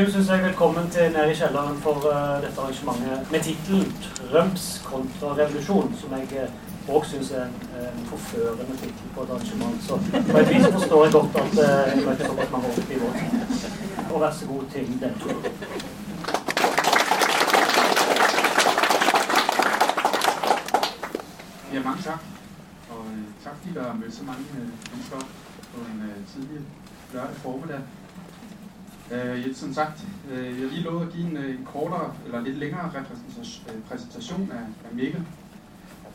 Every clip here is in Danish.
publikum syns jeg velkommen til Ned i kjelleren for uh, dette arrangementet med tittelen 'Trumps kontrarevolusjon', som jeg eh, òg uh, syns er en, en forførende tittel på et arrangement. Så på et vis forstår jeg godt at uh, jeg møter såpass mange opp i vår. Og vær så god til den. Ja, mange tak. Og uh, tak fordi der er mødt så mange mennesker op på en øh, tidlig lørdag formiddag. Øh, som sagt, øh, jeg har lige lovet at give en, øh, en kortere eller lidt længere øh, præsentation af, af Mikkel.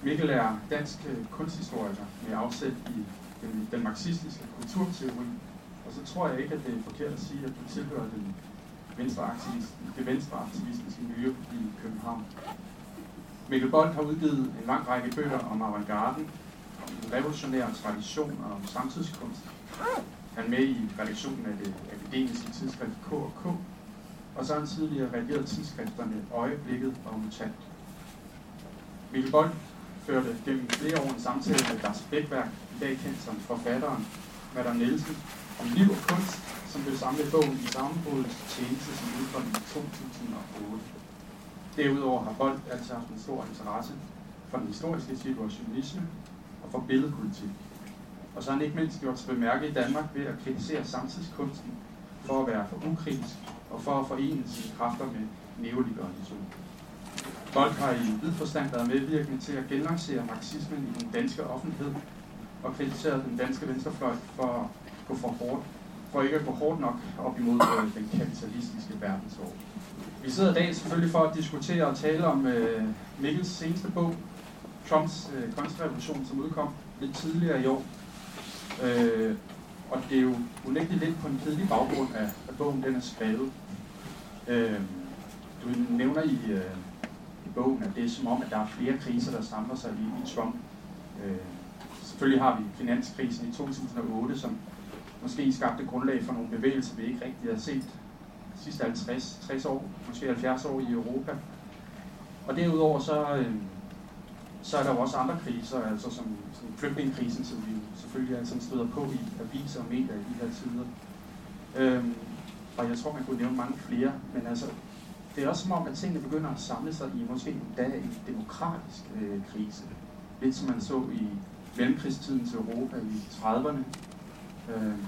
Mikkel er dansk øh, kunsthistoriker med afsæt i den, den marxistiske kulturteori. Og så tror jeg ikke, at det er forkert at sige, at du tilhører den venstreaktivist, det venstreaktivistiske miljø i København. Mikkel Bold har udgivet en lang række bøger om avantgarden, om revolutionære tradition og om samtidskunst. Han er med i redaktionen af det akademiske tidsskrift K&K, og så har han tidligere redigeret tidsskrifterne Øjeblikket og Mutant. Mikkel Bold førte gennem flere år en samtale med Lars Bækværk, i dag kendt som forfatteren Madame Nielsen, om liv og kunst, som blev samlet i bogen i sammenbrudets tjeneste, som udkom i 2008. Derudover har Bold altså haft en stor interesse for den historiske situationisme og for billedpolitik. Og så har han ikke mindst gjort sig bemærket i Danmark ved at kritisere samtidskunsten for at være for ukritisk og for at forene sine kræfter med neoliberalisme. Folk har i vid forstand været medvirkende til at genlancere marxismen i den danske offentlighed og kritiseret den danske venstrefløj for at gå for hårdt, for ikke at gå hårdt nok op imod øh, den kapitalistiske verdensorden. Vi sidder i dag selvfølgelig for at diskutere og tale om øh, Mikkels seneste bog, Trumps øh, kontrarevolution, som udkom lidt tidligere i år. Øh, og det er jo unægteligt lidt på en kedelig baggrund af, at bogen den er skrevet. Øh, du nævner i, øh, i bogen, at det er som om, at der er flere kriser, der samler sig i, i Trump. Øh, selvfølgelig har vi finanskrisen i 2008, som måske skabte grundlag for nogle bevægelser, vi ikke rigtig har set de sidste 50, 60 år, måske 70 år i Europa. Og derudover så, øh, så er der jo også andre kriser, altså som, som flygtningekrisen, som vi selvfølgelig altid støder på i aviser og medier i de her tider. Øhm, og jeg tror, man kunne nævne mange flere, men altså, det er også som om, at tingene begynder at samle sig i måske endda en demokratisk øh, krise. Lidt som man så i mellemkrigstidens Europa i 30'erne. Øhm,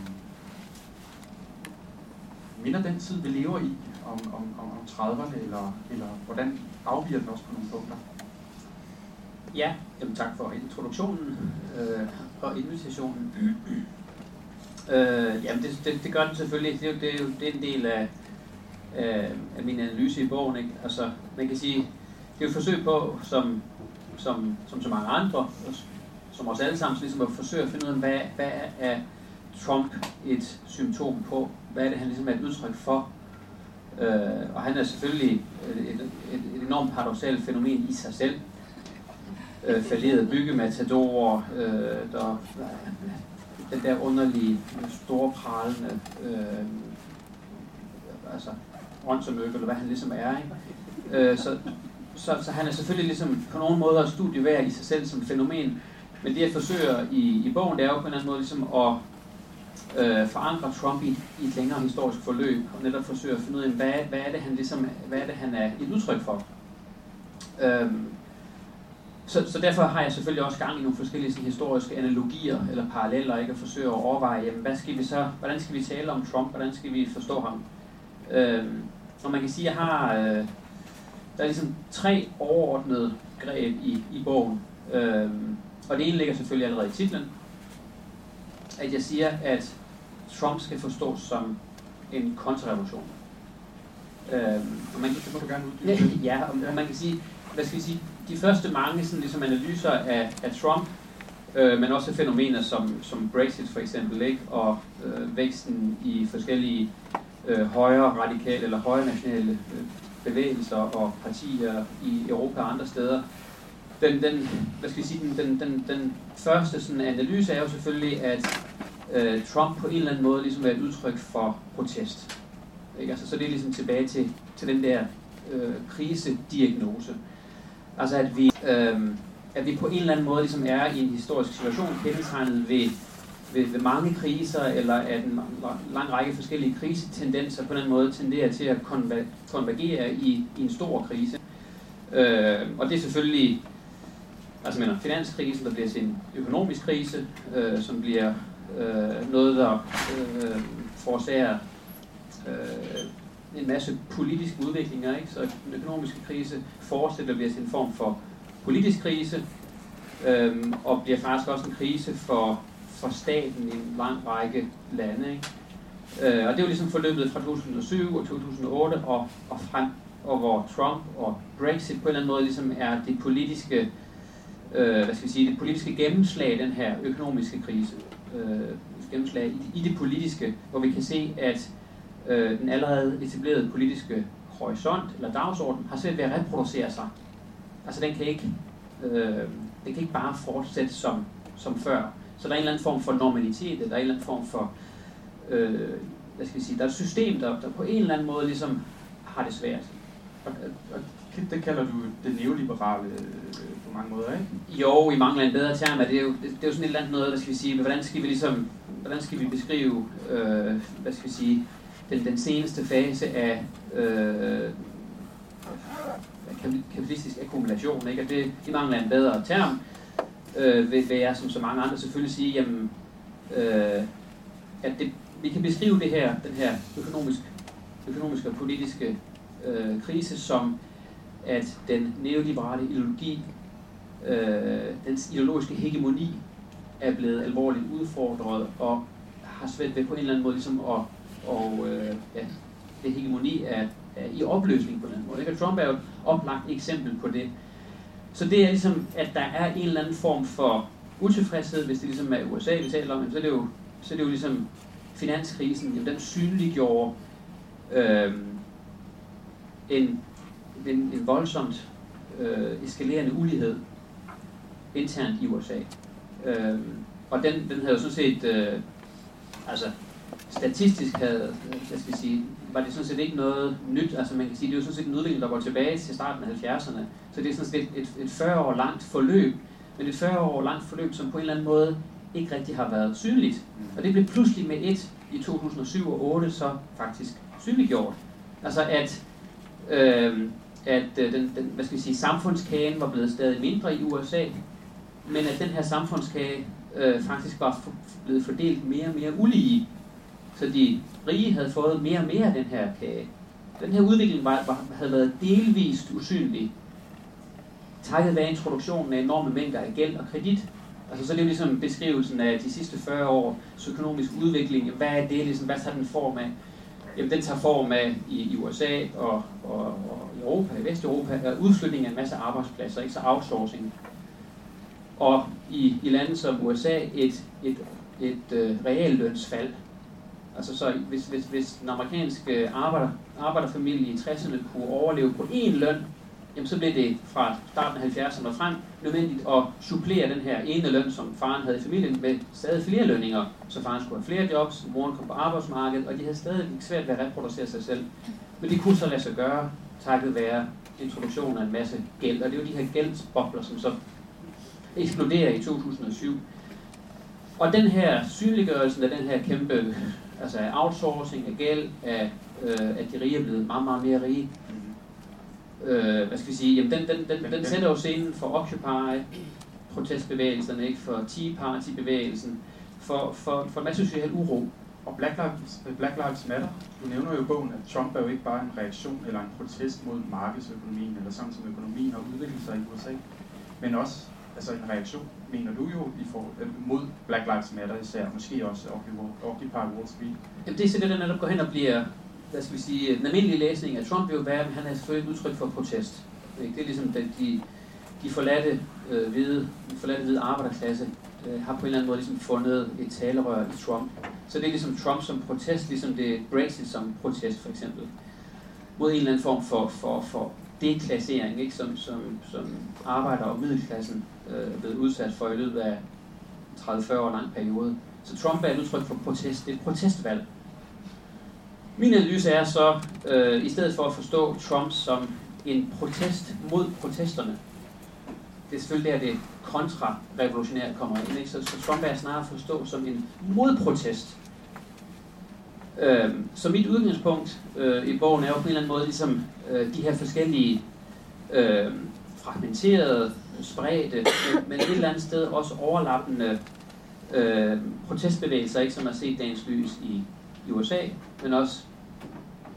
minder den tid, vi lever i, om, om, om, om 30'erne, eller, eller hvordan afviger den også på nogle punkter? Ja, jamen tak for introduktionen øh, og invitationen. øh, jamen det, det, det gør den selvfølgelig. Det det det er en del af, øh, af min analyse i bogen. Ikke? Altså, man kan sige, det er et forsøg på, som, som, som så mange andre, som os alle sammen, ligesom at forsøge at finde ud af, hvad, hvad er Trump et symptom på? Hvad er det, han ligesom er et udtryk for? Øh, og han er selvfølgelig et, et, et enormt paradoxalt fænomen i sig selv. Øh, falderede byggematadorer, øh, der, øh, den der underlige, store pralende, øh, altså åndsomøk, eller hvad han ligesom er. Ikke? Øh, så, så, så han er selvfølgelig ligesom på nogen måder studie værd i sig selv som fænomen, men det jeg forsøger i, i bogen, det er jo på en eller anden måde ligesom at øh, forankre Trump i, i et længere historisk forløb, og netop forsøge at finde ud af, hvad, hvad er det, han ligesom, hvad er det, han er et udtryk for. Øhm, så, så derfor har jeg selvfølgelig også gang i nogle forskellige sådan, historiske analogier eller paralleller, ikke at forsøge at overveje, jamen, hvad skal vi så, hvordan skal vi tale om Trump, hvordan skal vi forstå ham. Øhm, og man kan sige, at jeg har, øh, der er ligesom tre overordnede greb i, i bogen. Øhm, og det ene ligger selvfølgelig allerede i titlen, at jeg siger, at Trump skal forstås som en kontrarevolution. Øhm, og man kan, det må du gerne uddybe. Ja, og, og man kan sige, hvad skal vi sige, de første mange sådan, ligesom analyser af, af Trump, øh, men også fænomener som, som Brexit for eksempel, ikke? og øh, væksten i forskellige øh, højre radikale eller højre nationale øh, bevægelser og partier i Europa og andre steder, den, den, hvad skal jeg sige, den, den, den, den første sådan analyse er jo selvfølgelig, at øh, Trump på en eller anden måde ligesom er et udtryk for protest. Ikke? Altså, så det er ligesom tilbage til, til den der øh, krisediagnose. Altså at vi, øh, at vi på en eller anden måde ligesom er i en historisk situation kendetegnet ved ved, ved mange kriser, eller at en lang række forskellige krisetendenser på den måde tenderer til at konvergere i, i en stor krise. Øh, og det er selvfølgelig altså mener, finanskrisen, der bliver til en økonomisk krise, øh, som bliver øh, noget, der øh, forårsager øh, en masse politiske udviklinger. Ikke? Så den økonomiske krise fortsætter bliver til en form for politisk krise, øhm, og bliver faktisk også en krise for, for staten i en lang række lande. Ikke? Øh, og det er jo ligesom forløbet fra 2007 og 2008 og, og frem, og hvor Trump og Brexit på en eller anden måde ligesom er det politiske øh, hvad skal vi sige, det politiske gennemslag den her økonomiske krise. Øh, gennemslag i, i det politiske, hvor vi kan se, at øh, den allerede etablerede politiske horisont eller dagsorden har svært ved at reproducere sig. Altså den kan ikke, øh, den kan ikke bare fortsætte som, som før. Så der er en eller anden form for normalitet, der er en eller anden form for, øh, hvad skal vi sige, der er et system, der, der på en eller anden måde ligesom har det svært. Og, og det kalder du det neoliberale øh, på mange måder, ikke? Jo, i mangler en bedre term, det er jo, det, det er jo sådan et eller andet noget, der skal vi sige, hvordan skal vi ligesom, hvordan skal vi beskrive, øh, hvad skal vi sige, den, den seneste fase af øh, kapitalistisk akkumulation, ikke? Og det, det mangler en bedre term, øh, vil, vil jeg som så mange andre selvfølgelig sige, jamen, øh, at det, vi kan beskrive det her, den her økonomisk, økonomiske og politiske øh, krise som at den neoliberale ideologi, øh, dens ideologiske hegemoni, er blevet alvorligt udfordret og har svært ved på en eller anden måde ligesom at, og, øh, ja, det hegemoni er, er i opløsning på den måde. Ikke? Og Trump er jo et oplagt eksempel på det. Så det er ligesom, at der er en eller anden form for utilfredshed, hvis det ligesom er USA, vi taler om, så er det jo, så er det jo ligesom finanskrisen, jamen den synliggjorde øh, en en, en voldsomt øh, eskalerende ulighed internt i USA. Øh, og den, den havde jo sådan set, øh, altså statistisk havde, jeg skal sige, var det sådan set ikke noget nyt. Altså man kan sige, det er jo sådan set en udvikling, der går tilbage til starten af 70'erne. Så det er sådan set et, et, et 40 år langt forløb, men et 40 år langt forløb, som på en eller anden måde ikke rigtig har været synligt. Og det blev pludselig med et i 2007 og 2008 så faktisk synliggjort. Altså at øh, at øh, den, den, hvad skal vi sige, samfundskagen var blevet stadig mindre i USA, men at den her samfundskage øh, faktisk var for, blevet fordelt mere og mere ulige. Så de rige havde fået mere og mere af den her kage. Den her udvikling var, var, havde været delvist usynlig, takket være introduktionen af enorme mængder af gæld og kredit. Altså så det er jo ligesom beskrivelsen af de sidste 40 år økonomisk udvikling. Hvad er det, ligesom, hvad tager den form af? Jamen, den tager form af i, i USA og, og, og i Europa, i Vesteuropa, er udflytning af en masse arbejdspladser, ikke så outsourcing. Og i, i lande som USA et, et, et øh, reallønsfald. Altså så hvis, hvis, hvis den amerikanske arbejder, arbejderfamilie i 60'erne kunne overleve på én løn, jamen så blev det fra starten af 70'erne og frem nødvendigt at supplere den her ene løn, som faren havde i familien, med stadig flere lønninger. Så faren skulle have flere jobs, moren kom på arbejdsmarkedet, og de havde stadig svært ved at reproducere sig selv. Men det kunne så lade sig gøre, takket være introduktionen af en masse gæld. Og det er jo de her gældsbobler, som så eksploderer i 2007. Og den her synliggørelse af den her kæmpe altså outsourcing af gæld, af, øh, at de rige er blevet meget, meget mere rige, øh, hvad skal vi sige, jamen den, den, den, den sætter jo scenen for Occupy, protestbevægelserne, ikke? for Tea Party-bevægelsen, for, for, for masse social uro. Og Black Lives, Black Lives Matter, du nævner jo i bogen, at Trump er jo ikke bare en reaktion eller en protest mod markedsøkonomien, eller sådan som økonomien har udviklet sig i USA, men også altså en reaktion, mener du jo, i for, øh, mod Black Lives Matter især, måske også Occupy Wall Street. Jamen det er så det, der netop går hen og bliver hvad skal vi sige, øh, den almindelige læsning af Trump vil jo være, at han er selvfølgelig et udtryk for protest. Ikke? Det er ligesom, at de, de forladte, øh, hvide, de forladte hvide arbejderklasse øh, har på en eller anden måde ligesom fundet et talerør i Trump. Så det er ligesom Trump som protest, ligesom det er Brexit som protest for eksempel. Mod en eller anden form for, for, for deklassering, ikke? Som, som, som arbejder og middelklassen øh, blevet udsat for i løbet af 30-40 år lang periode. Så Trump er et udtryk for protest. Det er et protestvalg. Min analyse er så, øh, i stedet for at forstå Trump som en protest mod protesterne, det er selvfølgelig der, det kontrarevolutionære kommer ind. Ikke? Så, så Trump er snarere at forstå som en modprotest. Øh, så mit udgangspunkt øh, i bogen er jo på en eller anden måde ligesom øh, de her forskellige øh, fragmenterede, spredte, men, et eller andet sted også overlappende øh, protestbevægelser, ikke, som har set dagens lys i, i USA, men også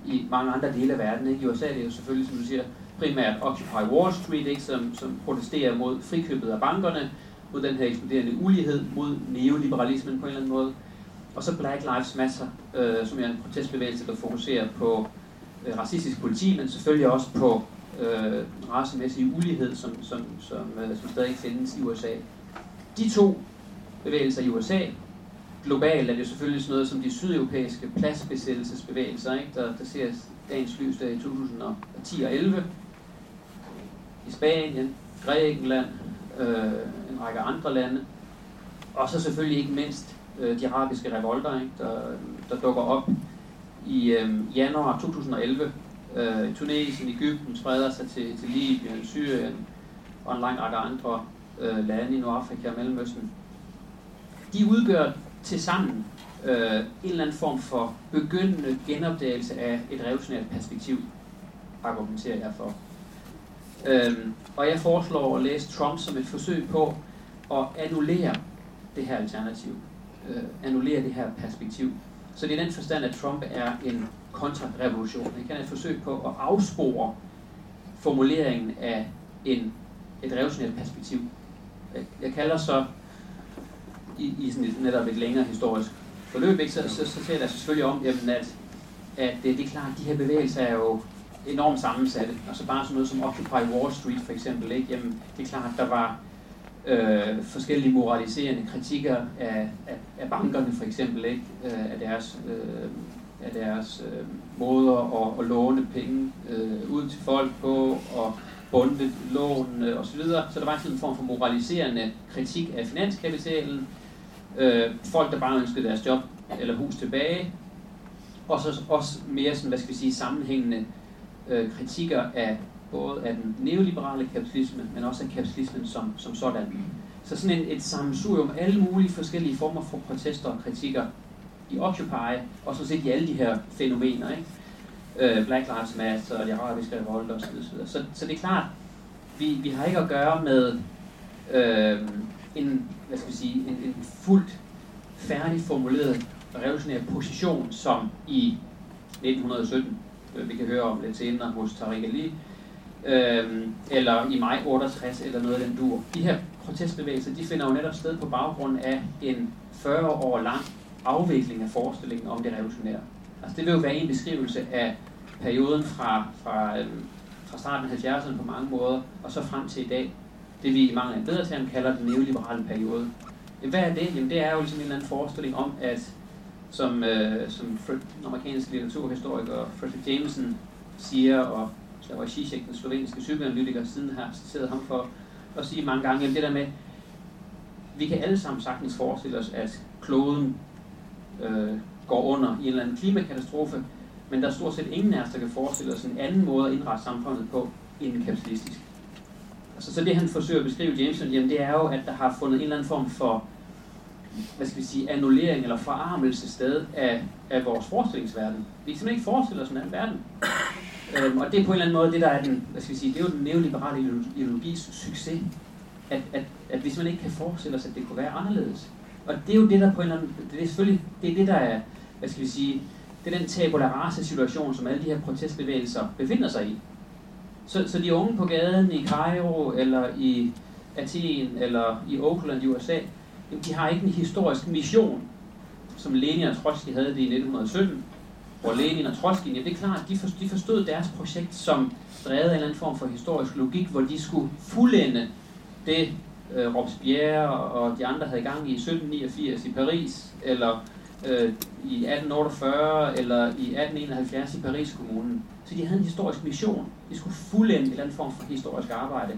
i mange andre dele af verden. Ikke? I USA det er jo selvfølgelig, som du siger, primært Occupy Wall Street, ikke? Som, som protesterer mod frikøbet af bankerne, mod den her eksploderende ulighed, mod neoliberalismen på en eller anden måde. Og så Black Lives Matter, øh, som er en protestbevægelse, der fokuserer på øh, racistisk politi, men selvfølgelig også på øh, racemæssige ulighed, som, som, som, øh, som stadig findes i USA. De to bevægelser i USA, globalt er det selvfølgelig sådan noget som de sydeuropæiske pladsbesættelsesbevægelser, ikke? Der, der ser dagens lys der i 2010 og 11. I Spanien, Grækenland, øh, en række andre lande. Og så selvfølgelig ikke mindst øh, de arabiske revolter, ikke? Der, der dukker op i øh, januar 2011 øh, Tunesien, Ægypten spreder sig til, til Libyen, Syrien og en lang række andre øh, lande i Nordafrika og Mellemøsten. De udgør til sammen øh, en eller anden form for begyndende genopdagelse af et revolutionært perspektiv, argumenterer jeg for. Øhm, og jeg foreslår at læse Trump som et forsøg på at annullere det her alternativ, øh, annullere det her perspektiv. Så det er den forstand, at Trump er en kontrarevolution. Han kan et forsøg på at afspore formuleringen af en, et revolutionært perspektiv. Jeg, jeg kalder så i, i sådan et, netop et længere historisk forløb, ikke, så, så, så ser jeg selvfølgelig om, jamen, at, at det, det er klart, at de her bevægelser er jo enormt sammensatte. Altså bare sådan noget som Occupy Wall Street for eksempel, ikke? Jamen, det er klart, at der var øh, forskellige moraliserende kritikker af, af, af bankerne for eksempel, ikke? Øh, af deres, øh, af deres øh, måder at, at låne penge øh, ud til folk på, og bunde lån øh, og så videre. Så der var en form for moraliserende kritik af finanskapitalen. Øh, folk, der bare ønskede deres job eller hus tilbage. Og så også mere sådan, hvad skal vi sige, sammenhængende øh, kritikker af både af den neoliberale kapitalisme, men også af kapitalismen som, som sådan. Så sådan en, et sammensurium af alle mulige forskellige former for protester og kritikker i Occupy, og så set i alle de her fænomener, ikke? Øh, Black Lives Matter og de arabiske revolter osv. Så, så, så det er klart, vi, vi har ikke at gøre med øh, en, hvad skal vi sige, en, en fuldt færdig formuleret revolutionær position, som i 1917, øh, vi kan høre om lidt senere hos Tariq Ali, øh, eller i maj 68, eller noget af den dur. De her protestbevægelser, de finder jo netop sted på baggrund af en 40 år lang afvikling af forestillingen om det revolutionære. Altså det vil jo være en beskrivelse af perioden fra, fra, øh, fra starten af 70'erne på mange måder, og så frem til i dag. Det vi i mange af bedre term kalder den neoliberale periode. Hvad er det? Jamen det er jo ligesom en eller anden forestilling om, at som, øh, som amerikansk den amerikanske litteraturhistoriker Frederick Jameson siger, og Slavoj Žižek, den slovenske psykoanalytiker, siden har citeret ham for at sige mange gange, jamen det der med, vi kan alle sammen sagtens forestille os, at kloden øh, går under i en eller anden klimakatastrofe, men der er stort set ingen af os, der kan forestille os en anden måde at indrette samfundet på end kapitalistisk. Altså, så det han forsøger at beskrive Jameson, jamen det er jo, at der har fundet en eller anden form for hvad skal vi sige, annullering eller forarmelse sted af, af vores forestillingsverden. Vi kan simpelthen ikke forestille os en anden verden. Øhm, og det er på en eller anden måde det, der er den, hvad skal vi sige, det er jo den neoliberale ideologis succes, at, at, at vi simpelthen ikke kan forestille os, at det kunne være anderledes. Og det er jo det, der på en eller anden, det er selvfølgelig, det er det, der er, hvad skal vi sige, det er den tabula rasa situation, som alle de her protestbevægelser befinder sig i. Så, så de unge på gaden i Cairo, eller i Athen, eller i Oakland i USA, de har ikke en historisk mission, som Lenin og Trotsky havde det i 1917, hvor Lenin og Trotsky, jamen, det er klart, de, forstod, de forstod deres projekt som drevet af en eller anden form for historisk logik, hvor de skulle fuldende det, øh, Robespierre og de andre havde gang i 1789 i Paris, eller øh, i 1848 eller i 1871 i Paris kommunen. Så de havde en historisk mission. De skulle fuldende en eller anden form for historisk arbejde.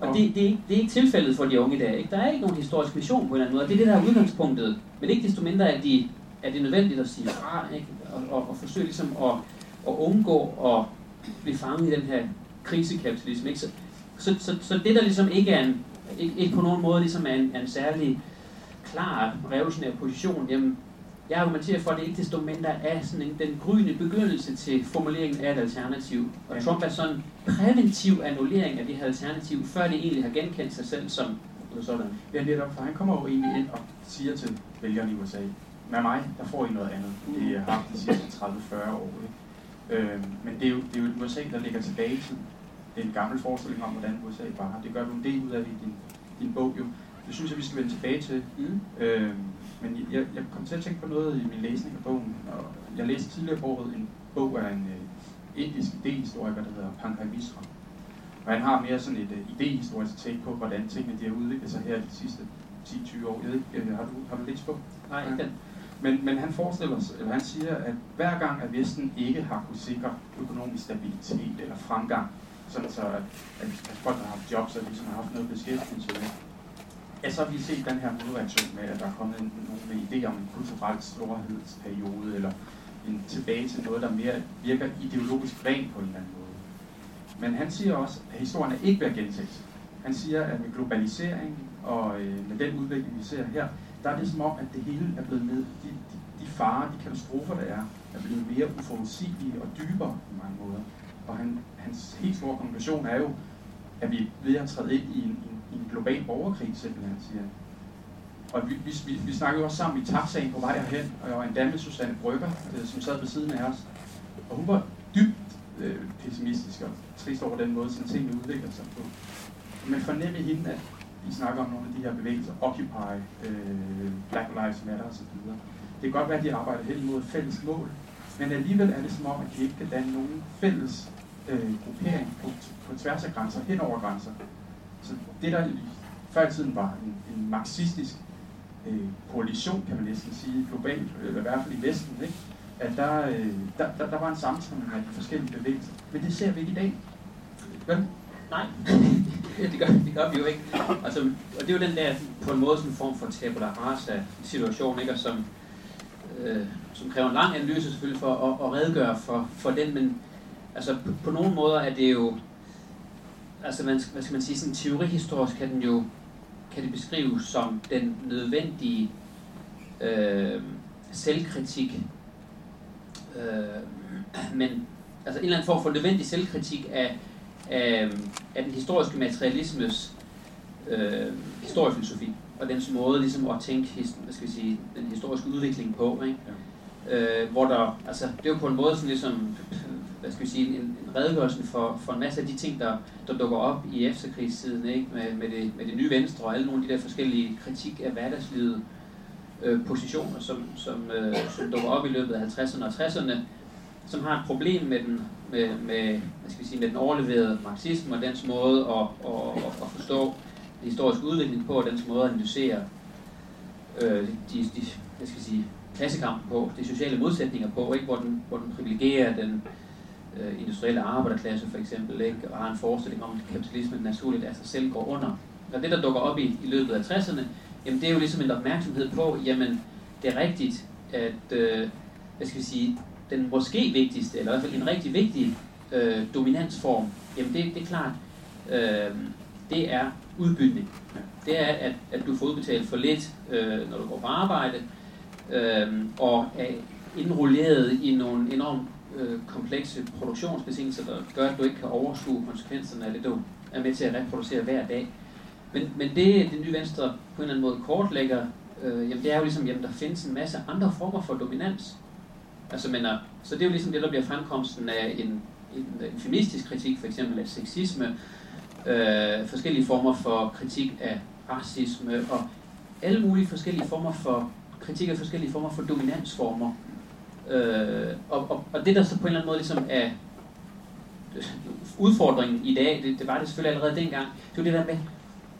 Og det, det, er ikke, det er ikke tilfældet for de unge i dag. Ikke? Der er ikke nogen historisk mission på en eller anden måde. Det er det, der er udgangspunktet. Men ikke desto mindre er, de, er det nødvendigt at sige fra, ikke? Og, og, og forsøge ligesom at, at undgå at blive fanget i den her krisekapitalisme. Ikke? Så så, så, så det der ligesom ikke er en, ikke, ikke på nogen måde ligesom er en, er en særlig klar revolutionær position, jamen jeg argumenterer for, at det ikke desto mindre er sådan en, den gryende begyndelse til formuleringen af et alternativ. Og ja. Trump er sådan en præventiv annullering af det her alternativ, før det egentlig har genkendt sig selv som sådan. Ja, netop, for han kommer jo egentlig ind og siger til vælgerne i USA, med mig, der får I noget andet. Det har haft de sidste 30-40 år. Ikke? Øh, men det er, jo, det er jo et USA, der ligger tilbage i tiden. En gammel forestilling om, hvordan USA var. Det gør du en del ud af i din, din bog jo. Det synes jeg, vi skal vende tilbage til. Mm. Øh, men jeg, jeg kom til at tænke på noget i min læsning af bogen, og jeg læste tidligere på året en bog af en uh, indisk idehistoriker, der hedder Pankaj Mishra. Og han har mere sådan et uh, idehistorisk take på, hvordan tingene de har udviklet sig her de sidste 10-20 år. Jeg ved ikke, har du, har du læst på? Nej, ikke den. Men, men han forestiller sig, eller han siger, at hver gang, at Vesten ikke har kunnet sikre økonomisk stabilitet eller fremgang, sådan så at, hvis folk, har haft jobs, og ligesom har haft noget beskæftigelse med, ja, så har vi set den her modreaktion med, at der er kommet en, nogle idéer om en kulturel storhedsperiode, eller en tilbage til noget, der mere virker ideologisk ren på en eller anden måde. Men han siger også, at historien er ikke ved at gentage Han siger, at med globalisering og øh, med den udvikling, vi ser her, der er det som om, at det hele er blevet med, de, de, de farer, de katastrofer, der er, er blevet mere uforudsigelige og dybere på mange måder. Og han, hans helt store konklusion er jo, at vi er ved at træde ind i en, en i en global borgerkrig, simpelthen, siger Og vi, vi, vi, vi snakkede også sammen i taxaen på vej herhen, og jeg var en dame, Susanne Brygger, øh, som sad ved siden af os. Og hun var dybt øh, pessimistisk og trist over den måde, som tingene udvikler sig på. Men fornemme hende, at vi snakker om nogle af de her bevægelser, Occupy, øh, Black Lives Matter osv. Det kan godt være, at de arbejder hen imod et fælles mål, men alligevel er det som om, at de ikke kan danne nogen fælles øh, gruppering på, på tværs af grænser, hen over grænser. Så det, der før i tiden var en, en marxistisk øh, koalition, kan man næsten sige, globalt, øh, eller i hvert fald i Vesten, ikke? at der, øh, der, der, der var en sammenhæng af de forskellige bevægelser. Men det ser vi ikke i dag. Vel? Nej, det, gør, det gør vi jo ikke. Altså, og det er jo den der, på en måde, sådan en form for tabula rasa situation, ikke? Og som, øh, som kræver en lang analyse selvfølgelig for at, at redegøre for, for den, men altså, på, på nogle måder er det jo altså man, hvad skal man sige, sådan teorihistorisk kan den jo kan det beskrives som den nødvendige øh, selvkritik, øh, men altså en eller anden form for nødvendig selvkritik af, af, af den historiske materialismes øh, historiefilosofi og dens måde ligesom at tænke hvad skal vi sige, den historiske udvikling på, ikke? Ja. Øh, hvor der, altså det er jo på en måde sådan ligesom hvad skal vi sige, en, en redegørelse for, for en masse af de ting, der, der dukker op i efterkrigstiden, ikke? Med, med, det, med det nye venstre og alle nogle af de der forskellige kritik af hverdagslivet øh, positioner, som, som, øh, som dukker op i løbet af 50'erne og 60'erne, som har et problem med den, med, med, hvad skal vi sige, med den overleverede marxisme og dens måde at, at, at, at forstå historiske udvikling på, og dens måde at analysere øh, de, de, jeg skal sige, klassekampen på, de sociale modsætninger på, ikke? Hvor, den, hvor den privilegerer den, øh, industrielle arbejderklasse for eksempel, ikke? og har en forestilling om, at kapitalismen naturligt af sig selv går under. Og det, der dukker op i, i løbet af 60'erne, jamen det er jo ligesom en opmærksomhed på, jamen det er rigtigt, at, øh, hvad skal vi sige, den måske vigtigste, eller i hvert fald en rigtig vigtig øh, dominansform, jamen det, det er klart, øh, det er udbytning. Det er, at, at du får udbetalt for lidt, øh, når du går på arbejde, øh, og er indrulleret i nogle enormt øh, komplekse produktionsbetingelser, der gør, at du ikke kan overskue konsekvenserne af det, du er med til at reproducere hver dag. Men, men det, det nye venstre på en eller anden måde kortlægger, øh, jamen det er jo ligesom, jamen der findes en masse andre former for dominans. Altså, men, øh, så det er jo ligesom det, der bliver fremkomsten af en, en, en feministisk kritik, for eksempel af sexisme, øh, forskellige former for kritik af racisme, og alle mulige forskellige former for kritik af forskellige former for dominansformer, Øh, og, og, og det der så på en eller anden måde ligesom er udfordringen i dag, det, det var det selvfølgelig allerede dengang, det var det der med,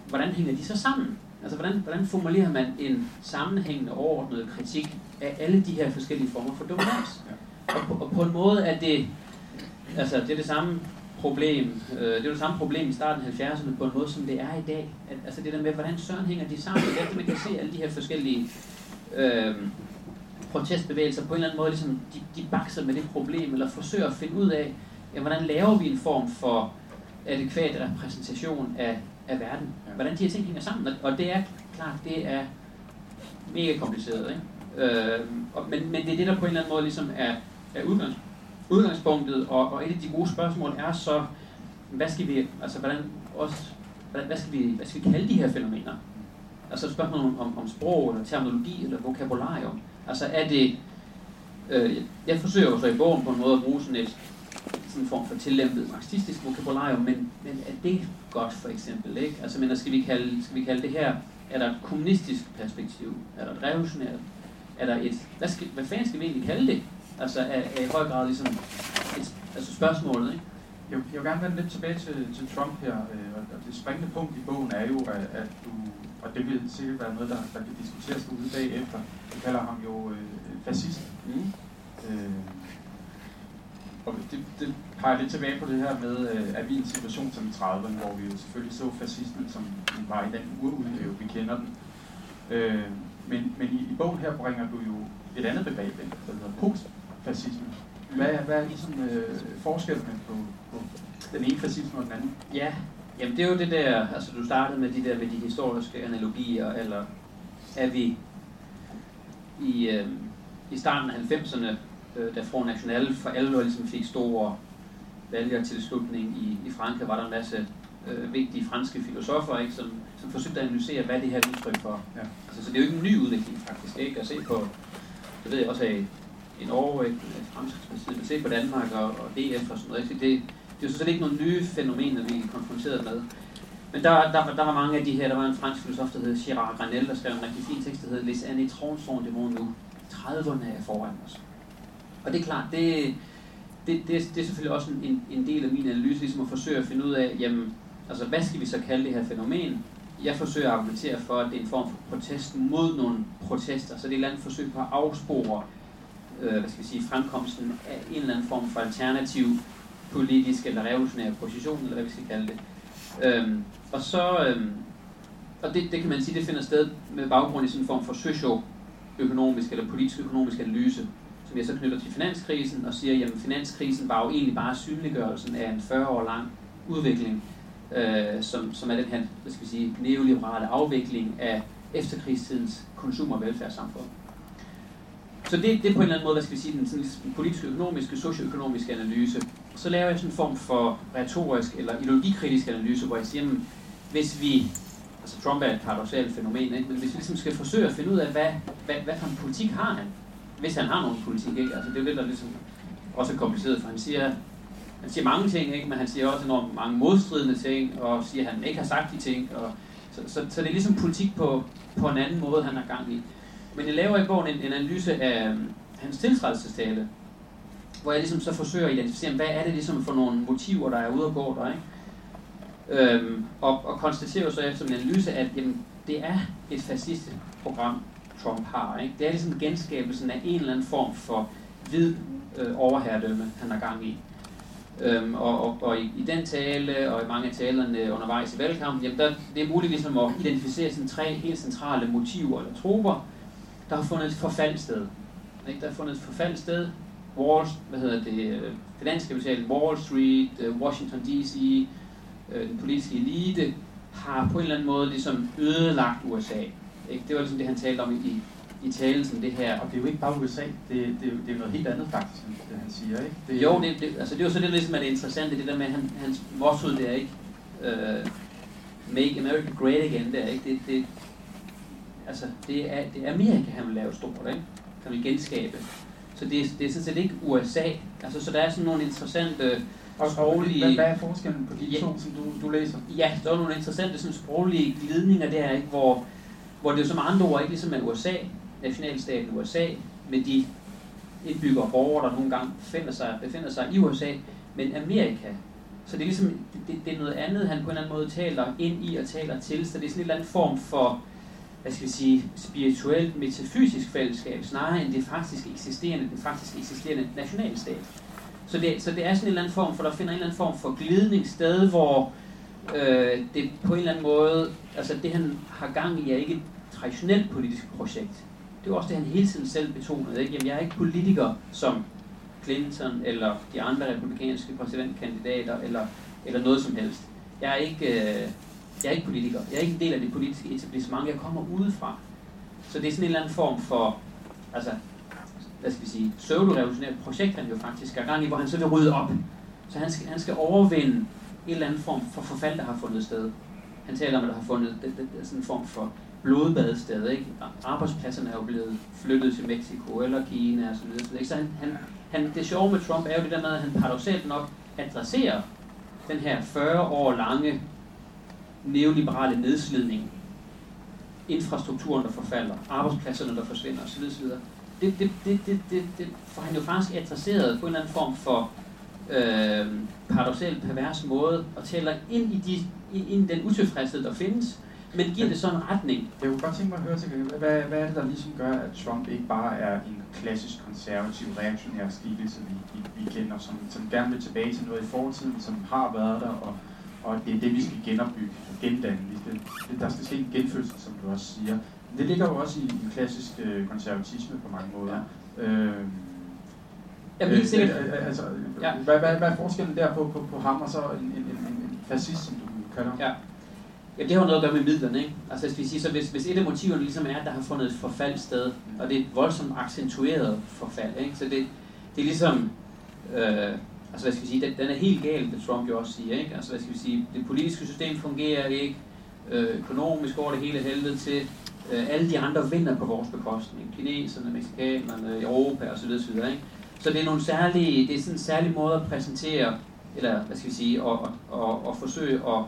hvordan hænger de så sammen? Altså hvordan, hvordan formulerer man en sammenhængende overordnet kritik af alle de her forskellige former for dominans? Og på, og på en måde er det, altså det er det samme problem, øh, det er det samme problem i starten af 70'erne på en måde, som det er i dag. At, altså det der med, hvordan søren hænger de sammen? Det er, man kan se alle de her forskellige øh, protestbevægelser på en eller anden måde ligesom, de, de bakser med det problem, eller forsøger at finde ud af, ja, hvordan laver vi en form for adekvat repræsentation af, af verden. Hvordan de her ting hænger sammen. Og- det er klart, det er mega kompliceret. Ikke? Øh, og, men, men det er det, der på en eller anden måde ligesom er, er udgangs, udgangspunktet. Og, og et af de gode spørgsmål er så, hvad skal vi, altså hvordan, også, hvordan, hvad, skal vi, hvad skal vi kalde de her fænomener? Altså et spørgsmål om, om, om sprog, eller terminologi, eller vokabularium. Altså er det, øh, jeg forsøger jo så i bogen på en måde at bruge sådan et, sådan en form for tillæmpet marxistisk vokabularium, men, men er det godt for eksempel, ikke? Altså, men skal vi, kalde, skal vi kalde det her, er der et kommunistisk perspektiv? Er der et revolutionært? Er der et, hvad, skal, hvad fanden skal vi egentlig kalde det? Altså, er, er i høj grad ligesom et, altså spørgsmålet, ikke? Jeg, jeg vil gerne vende lidt tilbage til, til Trump her, øh, og det springende punkt i bogen er jo, at, at du, og det vil sikkert være noget, der, der kan diskuteres derude bagefter, du kalder ham jo øh, fascist. Mm. Øh, og det, det peger lidt tilbage på det her med, øh, at vi i en situation som i 30'erne, hvor vi jo selvfølgelig så fascismen, som den var i den urudgave, vi kender den. Øh, men men i, i bogen her bringer du jo et andet begreb ind, der hedder postfascisme. Hvad, er- hvad er ligesom øh, forskellene på, på den ene fascisme og den anden? Ja, jamen det er jo det der, altså du startede med de der med de historiske analogier, eller er vi i, øh, i starten af 90'erne, øh, da Front National for alvor ligesom fik store vælgertilslutning i, i Frankrig, var der en masse øh, vigtige franske filosofer, ikke, som, som forsøgte at analysere, hvad det her er udtryk for. Ja. Altså, så det er jo ikke en ny udvikling faktisk, ikke? At se på, det ved jeg også af i Norge, af Med Fremskridtspartiet, men se på Danmark og, og DF og sådan noget. Det, det er jo sådan ikke nogle nye fænomener, vi er konfronteret med. Men der, der, var- der var mange af de her, der var en fransk filosof, der hed Gérard Granel, der skrev en rigtig fin tekst, der hed Les années 30 sont nu. 30'erne er foran os. Og det er klart, det, det, det, det er selvfølgelig også en, en, en del af min analyse, ligesom at forsøge at finde ud af, jamen, altså hvad skal vi så kalde det her fænomen? Jeg forsøger at argumentere for, at det er en form for protest mod nogle protester, så det er et eller andet forsøg på at afspore, øh, hvad skal vi sige, fremkomsten af en eller anden form for alternativ politisk eller revolutionær position, eller hvad vi skal kalde det. Øhm, og så, øhm, og det, det kan man sige, det finder sted med baggrund i sådan en form for socioøkonomisk eller politisk-økonomisk analyse, som jeg så knytter til finanskrisen og siger, jamen finanskrisen var jo egentlig bare synliggørelsen af en 40 år lang udvikling, øh, som, som er den her, hvad skal vi sige, neoliberale afvikling af efterkrigstidens konsum- og velfærdssamfund. Så det, det er på en eller anden måde, hvad skal vi sige, den sådan politisk-økonomiske, socioøkonomiske analyse. Så laver jeg sådan en form for retorisk eller ideologikritisk analyse, hvor jeg siger, jamen, hvis vi, altså Trump er et paradoxalt fænomen, ikke? men hvis vi ligesom skal forsøge at finde ud af, hvad, hvad, hvad for en politik har han, hvis han har nogen politik, ikke? Altså det er jo det, der ligesom også er kompliceret, for han siger, han siger mange ting, ikke? men han siger også enormt mange modstridende ting, og siger, at han ikke har sagt de ting, og så, så, så det er ligesom politik på, på en anden måde, han har gang i. Men jeg laver i bogen en, en analyse af øhm, hans tiltrædelsestale, hvor jeg ligesom så forsøger at identificere, hvad er det ligesom for nogle motiver, der er ude og gå der, ikke? Øhm, og, og konstaterer så efter min analyse, at jamen, det er et fascistisk program, Trump har. Ikke? Det er ligesom genskabelsen af en eller anden form for hvid øh, overherredømme, han har gang i. Øhm, og, og, og i, i den tale, og i mange af talerne undervejs i valgkampen, jamen der, det er muligt ligesom at identificere sådan tre helt centrale motiver eller troper, der har fundet et forfald sted. Ikke? Der har fundet et forfald sted. Wall, hvad hedder det, øh, finanskapitalen, Wall Street, øh, Washington D.C., øh, den politiske elite, har på en eller anden måde ligesom ødelagt USA. Ikke? Det var ligesom det, han talte om i, i talen som det her. Og det er jo ikke bare USA, det, det, er det er noget helt andet faktisk, det han siger, ikke? Det, Jo, det, det, altså det er jo så det, ligesom er det interessante, det der med, han, hans motto, det er ikke uh, Make America Great Again, det er ikke, det, det, altså det er, det er Amerika, han vil lave stort, ikke? Han vil genskabe. Så det, er- det er sådan set ikke USA. Altså, så der er sådan nogle interessante og, og, sproglige... hvad, hvad er forskellen på de Ja. to, som du, du læser? Ja, der er nogle interessante sådan, sproglige glidninger der, ikke? Hvor, hvor det jo som andre ord ikke ligesom er USA, nationalstaten USA, med de indbyggere og borgere, der nogle gange befinder sig, befinder sig i USA, men Amerika. Så det er ligesom, det, det, det er noget andet, han på en eller anden måde taler ind i og taler til, så det er sådan en eller anden form for, hvad skal vi sige, spirituelt, metafysisk fællesskab, snarere end det faktisk eksisterende, det faktisk eksisterende nationalstat. Så det, så det er sådan en eller anden form for, der finder en eller anden form for glidning sted, hvor øh, det på en eller anden måde, altså det han har gang i er ikke et traditionelt politisk projekt. Det er også det, han hele tiden selv betonede. Ikke? Jamen, jeg er ikke politiker som Clinton eller de andre republikanske præsidentkandidater eller, eller noget som helst. Jeg er ikke, øh, jeg er ikke politiker. Jeg er ikke en del af det politiske etablissement. Jeg kommer udefra. Så det er sådan en eller anden form for, altså, hvad skal vi sige, pseudo-revolutionært projekt, han jo faktisk er gang i, hvor han så vil rydde op. Så han skal, han skal overvinde en eller anden form for forfald, der har fundet sted. Han taler om, at der har fundet det, det, det, sådan en form for blodbadested. Ikke? Arbejdspladserne er jo blevet flyttet til Mexico eller Kina og så videre. Så, ikke? så han, han, han, det sjove med Trump er jo det der med, at han paradoxalt nok adresserer den her 40 år lange neoliberale nedslidning, infrastrukturen, der forfalder, arbejdspladserne, der forsvinder osv. osv. Det, det, det, det, det, det får han jo faktisk adresseret på en eller anden form for øh, paradoxalt pervers måde, og tæller ind i, de, ind i den utilfredshed, der findes, men giver det så en retning. Jeg kunne godt tænke mig at høre til, hvad, hvad er det, der ligesom gør, at Trump ikke bare er en klassisk konservativ, reaktionær skikkelse, vi, vi, vi kender, som, som gerne vil tilbage til noget i fortiden, som har været der, og, og det er det, vi skal genopbygge, gendanne. Det, det, der skal ske en genfødsel, som du også siger. Det ligger jo også i en klassisk øh, konservatisme på mange måder. Ja. Øh, Jamen, helt sikkert. Øh, øh, altså, ja. hvad, hvad, hvad er forskellen der på, på, på ham og så en, en, en, en fascist, som du kalder Ja. Ja, det har noget at gøre med midlerne, ikke? Altså, hvis, vi siger, så hvis, hvis et af motiverne ligesom er, at der har fundet et forfald sted, og det er et voldsomt accentueret forfald, ikke? Så det, det er ligesom, øh, altså hvad skal vi sige, den, den er helt gal, det Trump jo også siger, ikke? Altså hvad skal vi sige, det politiske system fungerer ikke, øh, økonomisk går det hele helvede til, øh, alle de andre vinder på vores bekostning, kineserne, mexikanerne, Europa osv. osv. Ikke? Så det er nogle særlige, det er sådan en særlig måde at præsentere, eller hvad skal vi sige, og, og, og, og forsøge at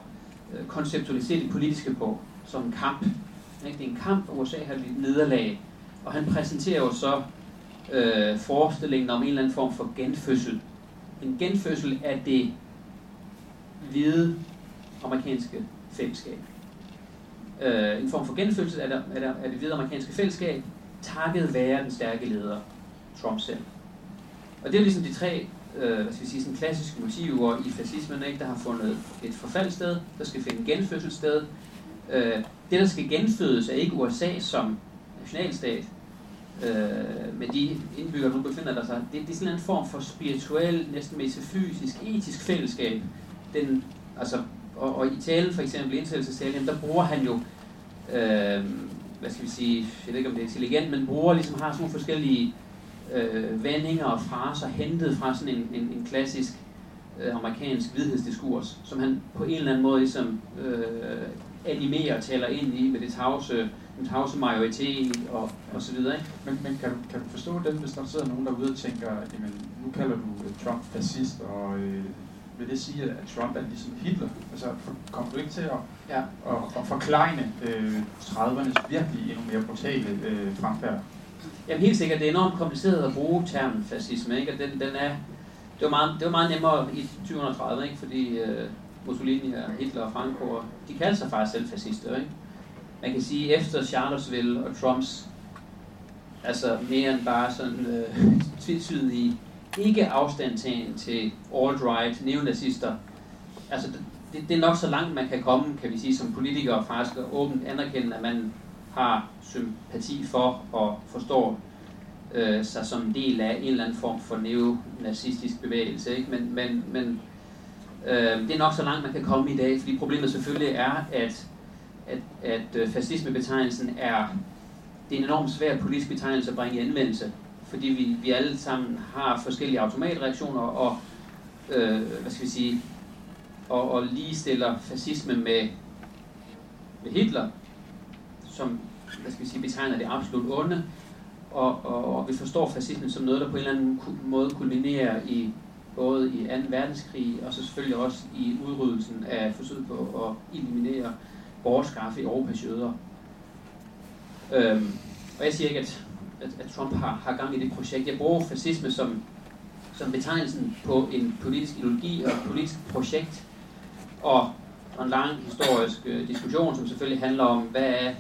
øh, konceptualisere det politiske på, som en kamp. Ikke? Det er en kamp, hvor USA har lidt nederlag, og han præsenterer jo så øh, forestillingen om en eller anden form for genfødsel. En genfødsel af det hvide amerikanske fællesskab. Øh, en form for genfødsel af det, af, det, af det hvide amerikanske fællesskab, takket være den stærke leder, Trump selv. Og det er ligesom de tre øh, hvad skal vi sige, sådan klassiske motiver i fascismen, ikke? der har fundet et forfaldssted, der skal finde genfødselssted. Øh, det, der skal genfødes, er ikke USA som nationalstat, øh, med de indbyggere, nu befinder der sig. Det, det er sådan en form for spirituel, næsten metafysisk, etisk fællesskab. Den, altså, og, og i talen, for eksempel indsættelsestalen, der bruger han jo, øh, hvad skal vi sige, jeg ved ikke om det er intelligent, men bruger ligesom har sådan nogle forskellige øh, vendinger og fraser hentet fra sådan en, en, en klassisk øh, amerikansk vidhedsdiskurs, som han på en eller anden måde ligesom øh, animerer og taler ind i med det tavse, den tavse majoritet og, og så videre. Ikke? Men, men kan, du, kan du forstå det, hvis der sidder nogen derude og tænker, jamen nu kalder du Trump fascist, og øh, vil det sige, at Trump er ligesom Hitler? Altså kommer du ikke til at, ja. at, at forklejne øh, 30'ernes virkelig endnu mere brutale øh, fremfærd? Jamen helt sikkert, det er enormt kompliceret at bruge termen fascisme, ikke? Og den, den er, det var, meget, det var meget nemmere i 2030, ikke? Fordi øh, Mussolini og Hitler og Franco, de kaldte sig faktisk selv fascister, ikke? Man kan sige, efter Charlottesville og Trumps, altså mere end bare sådan øh, tvetydige ikke afstandtagen til alt-right, neonazister, altså det, det er nok så langt man kan komme, kan vi sige, som politikere faktisk at åbent anerkende, at man har sympati for og forstår øh, sig som del af en eller anden form for neonazistisk bevægelse. Ikke? Men, men, men øh, det er nok så langt, man kan komme i dag, fordi problemet selvfølgelig er, at, at, at øh, fascismebetegnelsen er, det er en enormt svær politisk betegnelse at bringe i anvendelse, fordi vi, vi alle sammen har forskellige automatreaktioner og, øh, hvad skal vi sige, og, og ligestiller fascisme med, med Hitler, som hvad skal vi sige, betegner det absolut onde, og, og, og vi forstår fascismen som noget, der på en eller anden måde kulminerer i både i 2. verdenskrig, og så selvfølgelig også i udryddelsen af forsøget på at eliminere bortskaffe Europas jøder. Øhm, og jeg siger ikke, at, at, at Trump har, har gang i det projekt. Jeg bruger fascisme som, som betegnelsen på en politisk ideologi og et politisk projekt, og, og en lang historisk øh, diskussion, som selvfølgelig handler om, hvad er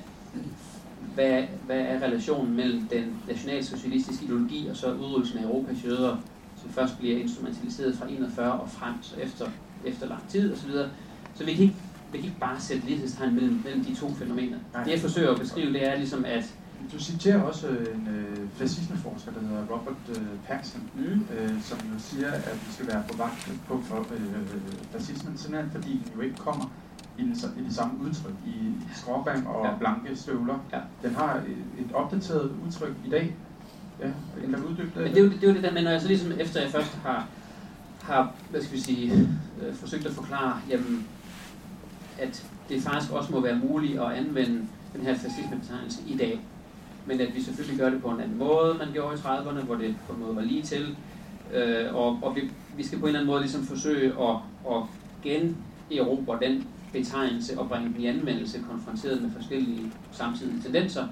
hvad, hvad er relationen mellem den nationalsocialistiske ideologi og så udryddelsen af Europas jøder, som først bliver instrumentaliseret fra 41 og frem, så efter, efter lang tid osv. Så, så vi kan ikke, vi kan ikke bare sætte lighedstegn mellem, mellem de to fænomener. Nej. Det jeg forsøger at beskrive, det er ligesom, at du citerer også en øh, fascismeforsker, der hedder Robert øh, Patterson, mm. øh, som jo siger, at vi skal være på vagt på for, øh, fascismen, simpelthen fordi den jo ikke kommer i, den, i det samme udtryk, i, skråband og ja. blanke støvler. Ja. Den har et, et opdateret udtryk i dag. Ja, kan du uddybe det? Men det er jo det, er jo det der, men når jeg så ligesom efter jeg først har, har hvad skal vi sige, øh, forsøgt at forklare, jamen, at det faktisk også må være muligt at anvende den her fascismebetegnelse i dag. Men at vi selvfølgelig gør det på en anden måde, man gjorde i 30'erne, hvor det på en måde var lige til. Øh, og og vi, vi skal på en eller anden måde ligesom forsøge at, at generobre den betegnelse og bringe den i anvendelse konfronteret med forskellige samtidige tendenser.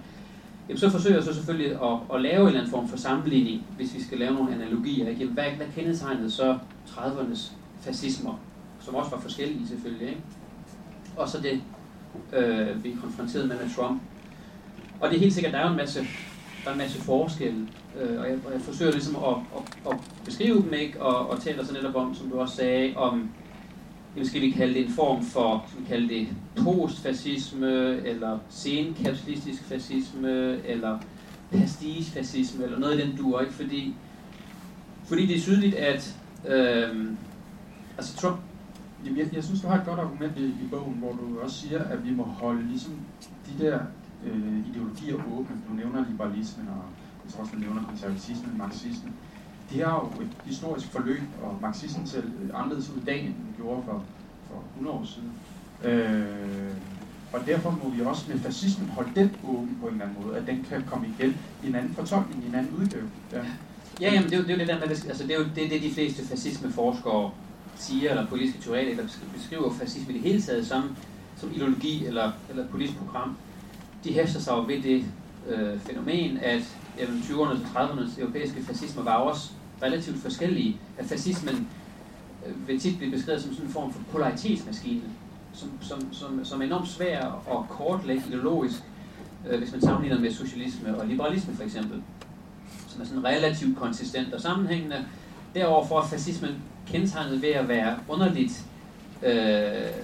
Jamen, så forsøger jeg så selvfølgelig at, at lave en eller anden form for sammenligning, hvis vi skal lave nogle analogier. Jamen, hvad, hvad kendetegnede så 30'ernes fascismer, som også var forskellige selvfølgelig, ikke? Og så det, øh, vi er konfronteret med med Trump. Og det er helt sikkert, der er en masse, der er en masse forskelle, øh, og, jeg, og jeg forsøger ligesom at, at, at beskrive dem, ikke? Og, og taler så netop om, som du også sagde, om, jamen skal vi kalde det en form for, skal vi kalde det postfascisme, eller senkapitalistisk fascisme, eller fascisme, eller noget i den duer, ikke? Fordi, fordi det er tydeligt, at øh, altså Trump, Jamen, jeg, jeg synes, du har et godt argument i, i bogen, hvor du også siger, at vi må holde ligesom de der øh, ideologier åbne. Du nævner liberalismen, og jeg tror også, du nævner konservatismen, marxismen. De har jo et historisk forløb, og marxismen ser øh, anderledes ud i dag, end den gjorde for, for 100 år siden. Øh, og derfor må vi også med fascismen holde den åben på en eller anden måde, at den kan komme igen i en anden fortolkning, i en anden udgave. Ja, ja jamen, det er jo det, er jo det der med, altså, det er jo det, det de fleste fascismeforskere siger, eller politiske teorier, der beskriver fascisme i det hele taget som, som ideologi eller, eller politisk program, de hæfter sig jo ved det øh, fænomen, at jamen, 20'ernes og 30'ernes europæiske fascisme var også relativt forskellige. At fascismen øh, vil tit blive beskrevet som sådan en form for polaritetsmaskine, som, som, som, som er enormt svær at kortlægge ideologisk, øh, hvis man sammenligner med socialisme og liberalisme for eksempel, som er sådan relativt konsistent og sammenhængende. Deroverfor er fascismen kendetegnet ved at være underligt, øh,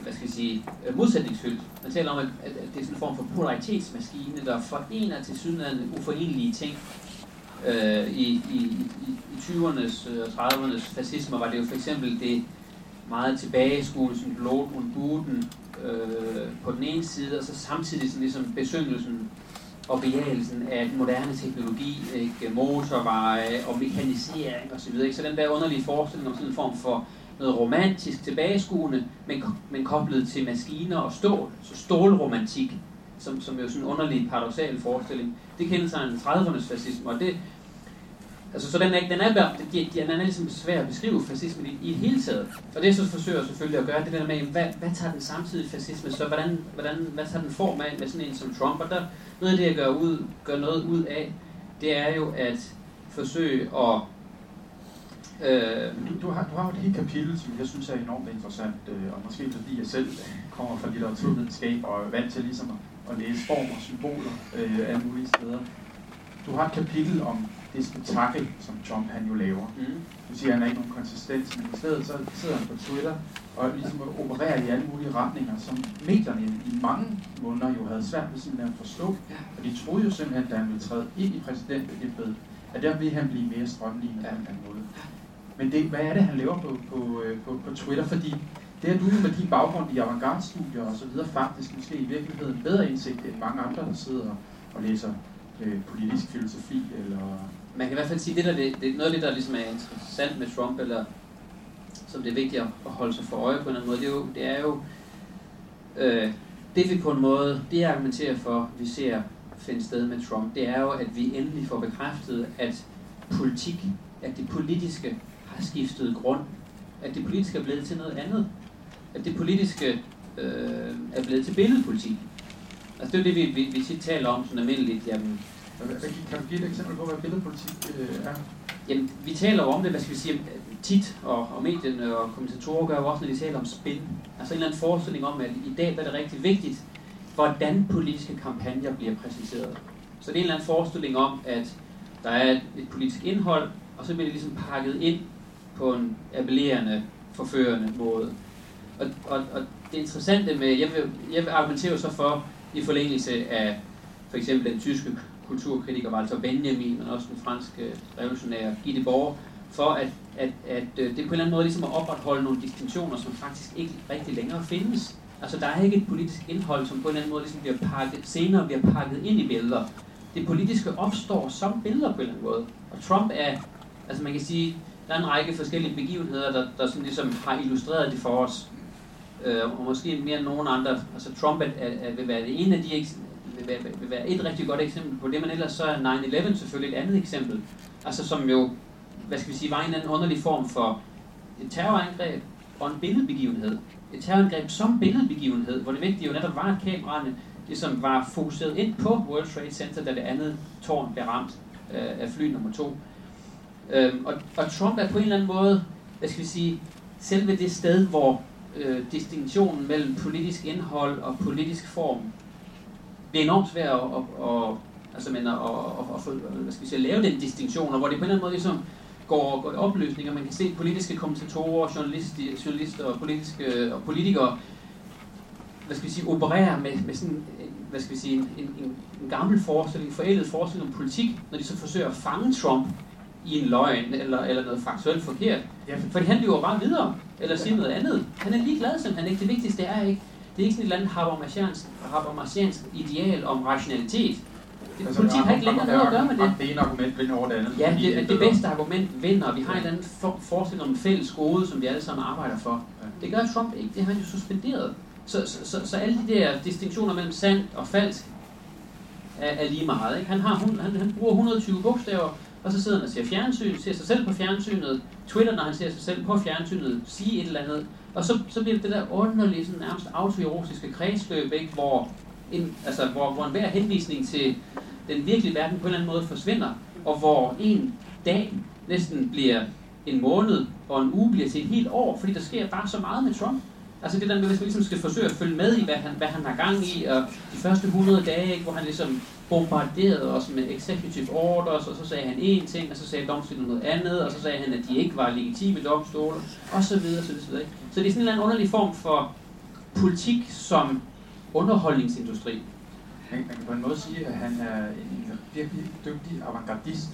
hvad skal jeg sige, modsætningsfyldt. Man taler om, at, at, det er sådan en form for polaritetsmaskine, der forener til sydenlande uforenelige ting. Øh, i, i, i, i 20'ernes øh, og 30'ernes fascisme var det jo for eksempel det meget tilbageskuende, sådan Lord und Guden øh, på den ene side, og så samtidig sådan ligesom besyngelsen og bejagelsen af moderne teknologi, ikke? motorveje og mekanisering osv. Så, videre, ikke? så den der underlige forestilling om sådan en form for noget romantisk tilbageskuende, men, men koblet til maskiner og stål, så stålromantik, som, som jo sådan en underlig paradoxal forestilling, det kendetegner 30'ernes fascisme, og det, Altså, så den er, den er, den, den er ligesom svær at beskrive fascismen i, i det hele taget. Og det så forsøger jeg selvfølgelig at gøre, det der med, hvad, hvad tager den samtidige fascisme, så hvordan, hvordan, hvad tager den form af med sådan en som Trump? Og der, noget af det, jeg gør, ud, gør noget ud af, det er jo at forsøge at... Øh, du, du, har, du har et helt kapitel, som jeg synes er enormt interessant, øh, og måske fordi jeg selv øh, kommer fra litteraturvidenskab og er vant til ligesom at, at læse former, og symboler øh, af mulige steder. Du har et kapitel om det spektakel, som Trump han jo laver. Mm. Du siger, at han er ikke nogen konsistens, men i stedet så sidder han på Twitter og ligesom opererer i alle mulige retninger, som medierne i mange måneder jo havde svært ved simpelthen at forstå. Og de troede jo simpelthen, da han ville træde ind i præsidentembedet, at der ville han blive mere strømligende ja. på en eller anden måde. Men det, hvad er det, han laver på, på, øh, på, på Twitter? Fordi det er du med din baggrund i avantgarde-studier og så videre faktisk måske i virkeligheden bedre indsigt end mange andre, der sidder og læser øh, politisk filosofi eller man kan i hvert fald sige, det, der, det, noget af det, der ligesom er interessant med Trump, eller som det er vigtigt at holde sig for øje på en eller anden måde, det er jo, det er jo øh, det vi på en måde, det jeg argumenterer for, vi ser finde sted med Trump, det er jo, at vi endelig får bekræftet, at politik, at det politiske har skiftet grund, at det politiske er blevet til noget andet, at det politiske øh, er blevet til billedpolitik. Altså det er jo det, vi, vi, vi tit taler om sådan almindeligt, jamen, kan du give et eksempel på, hvad billedpolitik øh, er? Jamen, vi taler jo om det, hvad skal vi sige, tit, og, og medierne og kommentatorer gør jo også, når de taler om spin. Altså en eller anden forestilling om, at i dag er det rigtig vigtigt, hvordan politiske kampagner bliver præsenteret. Så det er en eller anden forestilling om, at der er et, et politisk indhold, og så bliver det ligesom pakket ind på en appellerende, forførende måde. Og, og, og det interessante med, jeg vil, jeg vil argumentere så for, i forlængelse af for eksempel den tyske kulturkritiker, Walter Benjamin, men også den franske revolutionær Gitte Borg, for at, at, at øh, det på en eller anden måde ligesom at opretholde nogle distinktioner, som faktisk ikke rigtig længere findes. Altså der er ikke et politisk indhold, som på en eller anden måde ligesom bliver pakket, senere bliver pakket ind i billeder. Det politiske opstår som billeder på en eller anden måde. Og Trump er, altså man kan sige, der er en række forskellige begivenheder, der, der sådan ligesom har illustreret det for os. Øh, og måske mere end nogen andre. Altså Trump er, er, vil være det ene af de vil være, vil være et rigtig godt eksempel på det, men ellers så er 9-11 selvfølgelig et andet eksempel. Altså som jo, hvad skal vi sige, var en anden underlig form for et terrorangreb og en billedbegivenhed. Et terrorangreb som billedbegivenhed, hvor det vigtige jo netop var, at kameraerne ligesom var fokuseret ind på World Trade Center, da det andet tårn blev ramt øh, af fly nummer to. Øhm, og, og Trump er på en eller anden måde, hvad skal vi sige, selve det sted, hvor øh, distinktionen mellem politisk indhold og politisk form det er enormt svært at, at, at, altså, men at, at, at, hvad skal vi sige, at lave den distinktion, og hvor det på en eller anden måde ligesom går, går i opløsning, og man kan se politiske kommentatorer, journalister, og, politiske, og politikere hvad skal vi sige, operere med, med sådan hvad skal vi sige, en, en, en gammel forestilling, en forældet forestilling om politik, når de så forsøger at fange Trump i en løgn eller, eller noget faktuelt forkert. Ja. Fordi han lever bare videre, eller siger noget andet. Han er ligeglad simpelthen ikke. Det vigtigste er ikke, det er ikke sådan et eller andet habermasiansk ideal om rationalitet. Det, altså, politik har ikke længere noget at gøre med det. Det ene argument vinder over det andet. Ja, det, det, det bedste argument vinder, og vi har en eller anden for, forestilling om en fælles gode, som vi alle sammen arbejder for. Det gør Trump ikke, det har han jo suspenderet. Så, så, så, så alle de der distinktioner mellem sandt og falsk er, er lige meget. Ikke? Han, har, han, han bruger 120 bogstaver, og så sidder han og ser fjernsyn, ser sig selv på fjernsynet, Twitter, når han ser sig selv på fjernsynet, sige et eller andet, og så, så bliver det der underlige, sådan nærmest autoerotiske kredsløb, ikke? Hvor, en, altså, hvor, hvor enhver henvisning til den virkelige verden på en eller anden måde forsvinder, og hvor en dag næsten bliver en måned, og en uge bliver til et helt år, fordi der sker bare så meget med Trump. Altså det der med, hvis man ligesom skal forsøge at følge med i, hvad han, hvad han har gang i, og de første 100 dage, ikke, hvor han ligesom bombarderede os med executive orders, og så sagde han én ting, og så sagde domstolen noget andet, og så sagde han, at de ikke var legitime domstole, og så videre, så videre. Så det er sådan en eller underlig form for politik som underholdningsindustri. Man, man kan på en måde sige, at han er en virkelig dygtig avantgardist.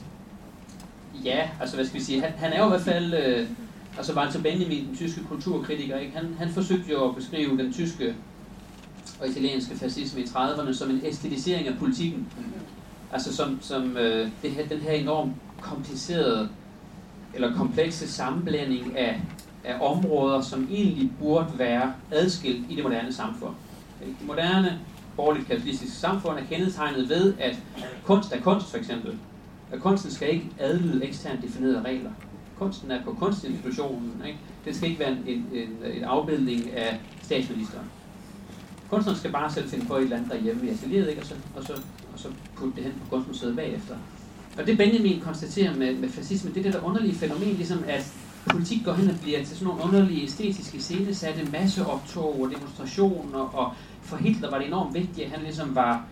Ja, altså hvad skal vi sige, han, han er jo i hvert fald, øh, altså Walter Benjamin, den tyske kulturkritiker, ikke? Han, han forsøgte jo at beskrive den tyske og italienske fascisme i 30'erne som en æstetisering af politikken. Altså som, som øh, det her, den her enormt komplicerede eller komplekse sammenblanding af, af områder, som egentlig burde være adskilt i det moderne samfund. Det moderne borgerligt kapitalistiske samfund er kendetegnet ved, at kunst er kunst for eksempel. At kunsten skal ikke adlyde eksternt definerede regler. Kunsten er på kunstinstitutionen. Ikke? Det skal ikke være en, en, en afbildning af statsministeren. Kunstneren skal bare selv finde på et eller andet derhjemme i atelieret, ikke? Og, så, og, så, og så putte det hen på kunstmuseet bagefter. Og det Benjamin konstaterer med, med fascisme, det er det der underlige fænomen, ligesom at politik går hen og bliver til sådan nogle underlige æstetiske scenesatte masseoptog og demonstrationer, og for Hitler var det enormt vigtigt, at han ligesom var,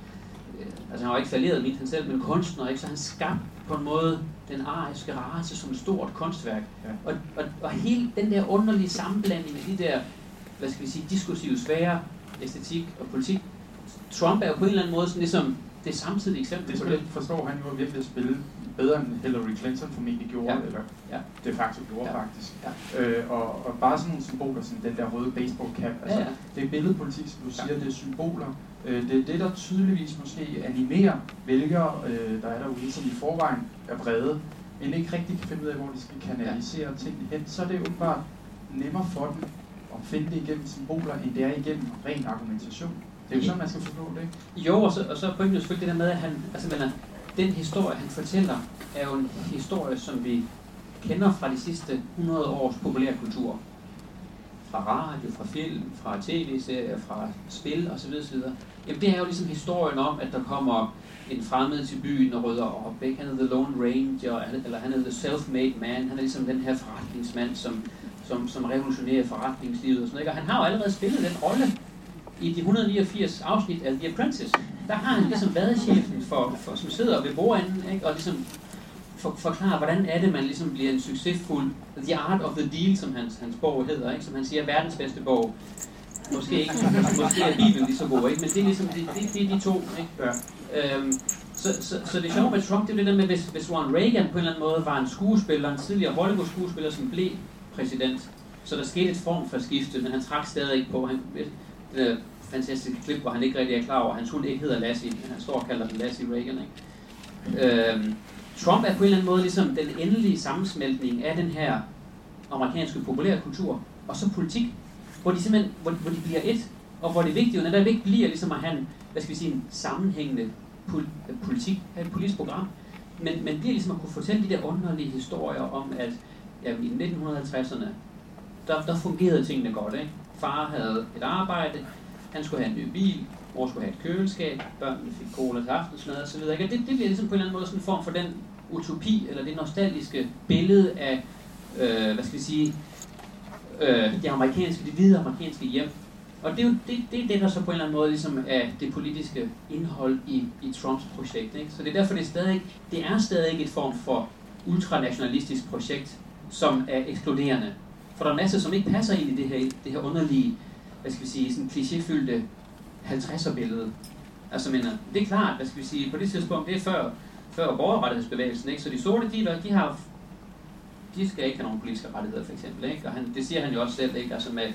øh, altså han var ikke falderet mit han selv, men kunstner, ikke? så han skabte på en måde den ariske race som et stort kunstværk. Ja. Og, og, og hele den der underlige sammenblanding af de der, hvad skal vi sige, diskursive sfære, æstetik og politik. Trump er jo på en eller anden måde sådan ligesom det samtidige eksempel det på det. forstår han jo virkelig at spille bedre end Hillary Clinton formentlig gjorde, ja. eller ja. det faktisk gjorde ja. faktisk. Ja. Øh, og, og bare sådan nogle symboler, som den der røde baseball cap, altså, ja, ja. det er billedpolitik, som du siger, ja. det er symboler. Øh, det er det, der tydeligvis måske animerer vælgere, øh, der er derude, som i forvejen er brede, men ikke rigtig kan finde ud af, hvor de skal kanalisere ja. tingene hen, så er det jo bare nemmere for dem at finde det igennem symboler, end det er igennem ren argumentation. Det er jo sådan, man skal forstå det, ikke? Jo, og så, og så pointen jo selvfølgelig det der med, at han, altså, men, den historie, han fortæller, er jo en historie, som vi kender fra de sidste 100 års populærkultur. Fra radio, fra film, fra tv-serier, fra spil osv. osv. Jamen det er jo ligesom historien om, at der kommer en fremmed til byen og rydder op. Ikke? Han er The Lone Ranger, eller han er The Self-Made Man. Han er ligesom den her forretningsmand, som som, som revolutionerer forretningslivet og sådan noget. Og han har jo allerede spillet den rolle i de 189 afsnit af The Apprentice. Der har han ligesom været chefen for, for, som sidder ved bordenden, ikke? og ligesom for, forklare, hvordan er det, man ligesom bliver en succesfuld The Art of the Deal, som hans, hans bog hedder, ikke? som han siger, verdens bedste bog. Måske ikke, måske er Bibelen lige så god, ikke? men det er ligesom det, det, det er de to. Ikke? Ja. Øhm, Så, så, så det sjove med Trump, det er det der med, hvis, hvis Ronald Reagan på en eller anden måde var en skuespiller, en tidligere Hollywood-skuespiller, som blev præsident, så der skete et form for skifte, men han trak stadig ikke på. Han, det fantastiske klip, hvor han ikke rigtig er klar over, at hans hund ikke hedder Lassie, men han står og kalder den Lassie Reagan. Ikke? Øhm, Trump er på en eller anden måde ligesom den endelige sammensmeltning af den her amerikanske populære kultur, og så politik, hvor de simpelthen hvor, hvor de bliver et, og hvor det vigtige netop ikke bliver ligesom at have en, hvad skal vi sige, en sammenhængende politik, have et politisk program, men, men bliver ligesom at kunne fortælle de der underlige historier om, at ja, i 1950'erne, der, der fungerede tingene godt. Ikke? Far havde et arbejde, han skulle have en ny bil, mor skulle have et køleskab, børnene fik cola til aftensmad osv. Det, det bliver ligesom på en eller anden måde sådan en form for den utopi, eller det nostalgiske billede af, øh, hvad skal vi sige, øh, det amerikanske, det hvide amerikanske hjem. Og det er jo det, det, er det, der så på en eller anden måde ligesom er det politiske indhold i, i Trumps projekt. Ikke? Så det er derfor, det er stadig, det er stadig et form for ultranationalistisk projekt, som er ekskluderende. For der er masser, som ikke passer ind i det her, det her underlige, hvad skal vi sige, sådan klichéfyldte 50'er billede. Altså, men, øh, det er klart, hvad skal vi sige, på det tidspunkt, det er før, før borgerrettighedsbevægelsen, ikke? Så de sorte, de, de har de skal ikke have nogen politiske rettigheder, for eksempel. Ikke? Og han, det siger han jo også selv, ikke? Altså med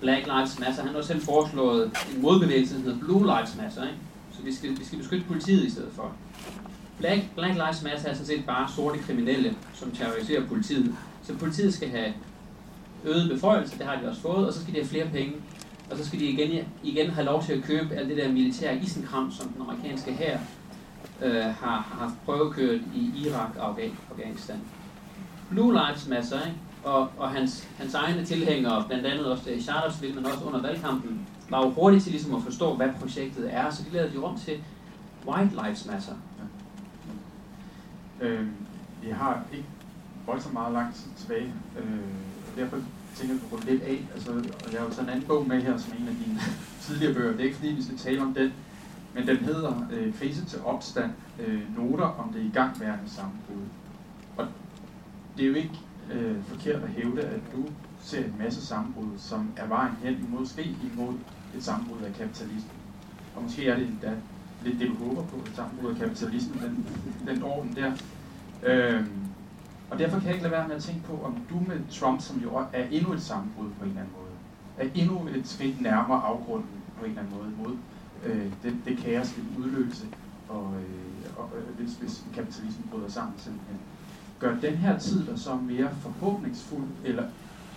Black Lives Matter. Han har også selv foreslået en modbevægelse, der hedder Blue Lives Matter. Ikke? Så vi skal, vi skal beskytte politiet i stedet for. Black, Black Lives Matter er sådan set bare sorte kriminelle, som terroriserer politiet. Så politiet skal have øget beføjelse, det har de også fået, og så skal de have flere penge. Og så skal de igen, igen have lov til at købe alt det der militære isenkram, som den amerikanske hær øh, har, har haft prøvekørt i Irak og Afghanistan. Blue Lives Matter, ikke? Og, og hans, hans egne tilhængere, blandt andet også i Charlottesville, men også under valgkampen, var jo hurtigt til ligesom at forstå, hvad projektet er, så de lavede de om til White Lives Matter. Ja. Øh, vi har ikke voldsomt meget lang tid tilbage, øh, derfor tænker jeg på lidt af. Altså, og jeg har jo taget en anden bog med her, som en af dine tidligere bøger. Det er ikke fordi, vi skal tale om den, men den hedder øh, Krise til opstand, øh, noter om det igangværende sammenbrud. Og det er jo ikke øh, forkert at hævde, at du ser en masse sammenbrud, som er vejen hen måske imod et sammenbrud af kapitalismen. Og måske er det endda lidt det, du håber på, et sammenbrud af kapitalismen, den, den orden der. Øh, og derfor kan jeg ikke lade være med at tænke på, om du med Trump, som jo er endnu et sammenbrud på en eller anden måde, er endnu et skridt nærmere afgrunden på en eller anden måde mod øh, det, det kaos, vil udløse, og, øh, og øh, hvis, hvis kapitalismen bryder sammen simpelthen. Gør den her tid der så mere forhåbningsfuld eller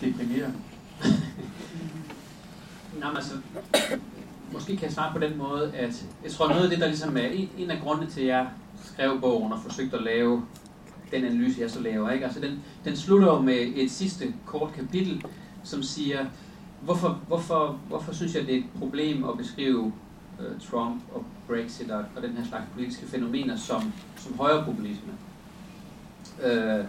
deprimerende? Nå, altså, måske kan jeg svare på den måde, at jeg tror noget af det, der ligesom er en, en af grundene til, at jeg skrev bogen og forsøgte at lave den analyse, jeg så laver. Ikke? Altså den, den slutter jo med et sidste kort kapitel, som siger, hvorfor, hvorfor, hvorfor synes jeg, det er et problem at beskrive øh, Trump og Brexit og, og den her slags politiske fænomener som, som højrepopulisme. Øh,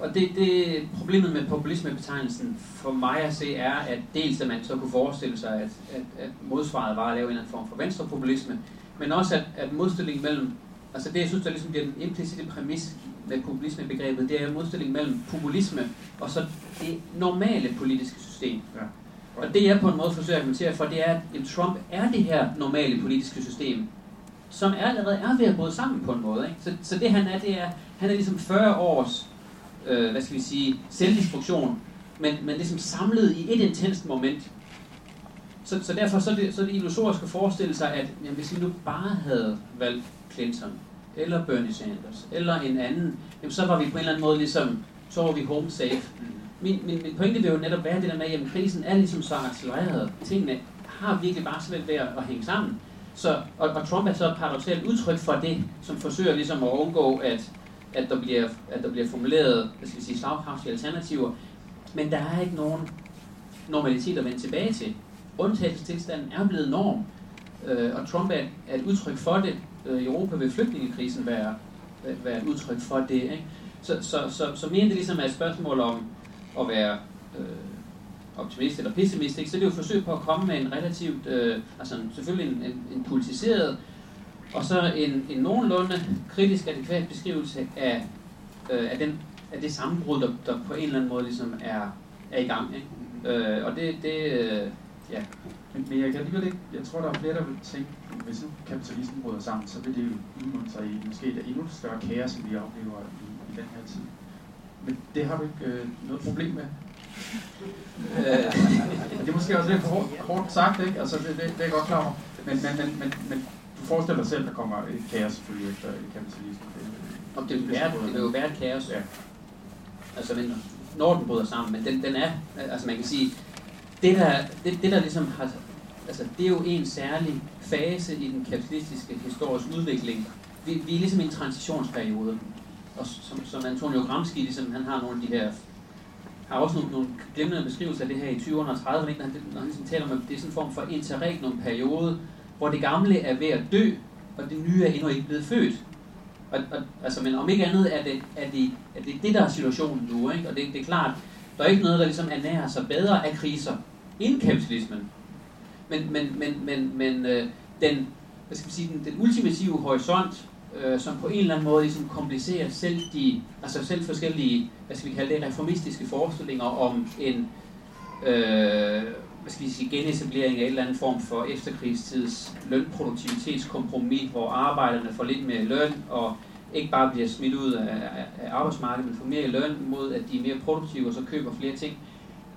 og det, det problemet med populismebetegnelsen for mig at se er, at dels at man så kunne forestille sig, at, at, at modsvaret var at lave en eller anden form for venstrepopulisme, men også at, at modstillingen mellem Altså det, jeg synes, der ligesom bliver den implicite præmis med populismebegrebet, det er modstillingen mellem populisme og så det normale politiske system. Ja. Og det jeg på en måde forsøger at argumentere for, det er, at Trump er det her normale politiske system, som er allerede er ved at bryde sammen på en måde. Ikke? Så, så det han er, det er, han er ligesom 40 års, øh, hvad skal vi sige, selvdestruktion, men, men ligesom samlet i et intenst moment. Så, så derfor så er, det, så er det illusorisk at forestille sig, at jamen, hvis vi nu bare havde valgt Clinton, eller Bernie Sanders, eller en anden, jamen, så var vi på en eller anden måde ligesom, så var vi home safe. Min, min, min pointe vil jo netop være det der med, at krisen er ligesom så accelereret. Tingene har virkelig bare svært ved at, at hænge sammen. Så, og, og Trump er så paradoxalt udtryk for det, som forsøger ligesom at undgå, at, at, der, bliver, at der bliver formuleret hvad skal vi sige, slagkraftige alternativer. Men der er ikke nogen normalitet at vende tilbage til. Undtagelsestilstanden er blevet norm, øh, og Trump er, er et udtryk for det, øh, Europa vil flygtningekrisen være, øh, være et udtryk for det. Ikke? Så, så, så, så mere end det ligesom er et spørgsmål om at være øh, optimist eller pessimist, ikke? så det er jo et forsøg på at komme med en relativt, øh, altså selvfølgelig en, en, en politiseret, og så en, en nogenlunde kritisk adekvat beskrivelse af, øh, af, den, af det sammenbrud, der, der på en eller anden måde ligesom er, er i gang. Ikke? Øh, og det, det, øh, Ja. Men, men jeg kan alligevel ikke, jeg tror, der er flere, der vil tænke, hvis nu kapitalismen bryder sammen, så vil det jo udmunde sig i måske et endnu større kaos, end vi oplever i, i den her tid. Men det har du ikke øh, noget problem med. Øh, det er måske også lidt hårdt, hårdt sagt, ikke? Altså, det, det, det er jeg godt klar over. Men, men, men, men, men du forestiller dig selv, der kommer et kaos selvfølgelig efter kapitalismen. Det, og det vil, være, det vil jo være et kaos. Ja. Altså, men, når den bryder sammen, men den, den er, altså man kan sige, det der, det, det der ligesom har, altså det er jo en særlig fase i den kapitalistiske historiske udvikling. Vi, vi er ligesom i en transitionsperiode, og som, som Antonio Gramsci, ligesom, han har nogle af de her, har også nogle, nogle glemrende beskrivelser af det her i 20'erne og 30'erne, når han, når han ligesom taler om, at det er sådan en form for interregnum periode, hvor det gamle er ved at dø, og det nye er endnu ikke blevet født. Og, og, altså, men om ikke andet er det, er det, er det, det der er situationen nu, ikke? og det, det er klart, der er ikke noget, der ligesom ernærer sig bedre af kriser end kapitalismen. Men, men, men, men, men øh, den, hvad skal vi sige, den, den ultimative horisont, øh, som på en eller anden måde ligesom komplicerer selv de, altså selv forskellige, hvad skal vi kalde det, reformistiske forestillinger om en, øh, hvad skal vi sige, genetablering af en eller anden form for efterkrigstids lønproduktivitetskompromis, hvor arbejderne får lidt mere løn, og ikke bare bliver smidt ud af, af, af arbejdsmarkedet, men får mere løn mod, at de er mere produktive og så køber flere ting.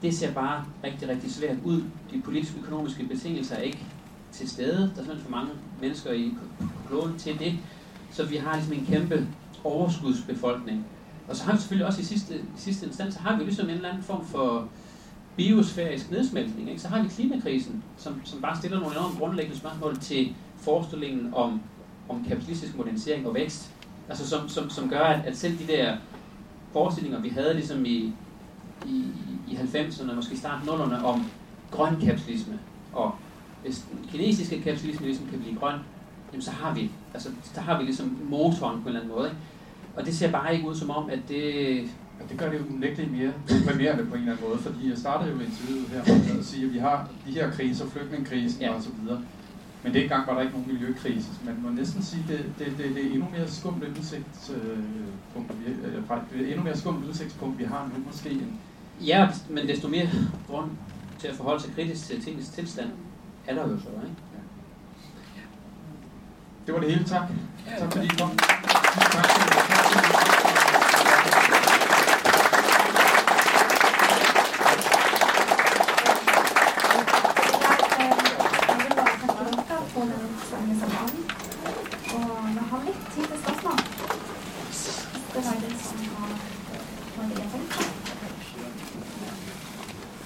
Det ser bare rigtig, rigtig svært ud. De politiske økonomiske betingelser er ikke til stede. Der er simpelthen for mange mennesker i kloden til det. Så vi har ligesom en kæmpe overskudsbefolkning. Og så har vi selvfølgelig også i sidste, sidste instans, så har vi ligesom en eller anden form for biosfærisk nedsmeltning. Ikke? Så har vi klimakrisen, som, som bare stiller nogle enormt grundlæggende spørgsmål til forestillingen om, om kapitalistisk modernisering og vækst. Altså som, som, som gør, at, at selv de der forestillinger, vi havde ligesom i, i, i 90'erne, måske starten 0'erne, om grøn kapitalisme, og hvis den kinesiske kapitalisme ligesom kan blive grøn, jamen så har vi, altså, der har vi ligesom motoren på en eller anden måde. Ikke? Og det ser bare ikke ud som om, at det Ja, det gør det jo unægteligt mere deprimerende på en eller anden måde, fordi jeg startede jo interviewet her med at sige, at vi har de her kriser, flygtningekrisen ja. og så videre. Men det gang var der ikke nogen miljøkrise. Man må næsten sige, at det, det, det, det er endnu mere skumt udsigtspunkt, vi, det er endnu mere skumt udsigtspunkt, vi har nu måske. End ja, men desto mere grund til at forholde sig kritisk til tingens tilstand, er der jo så, ikke? Ja. Det var det hele, tak. Tak fordi I kom. Tak.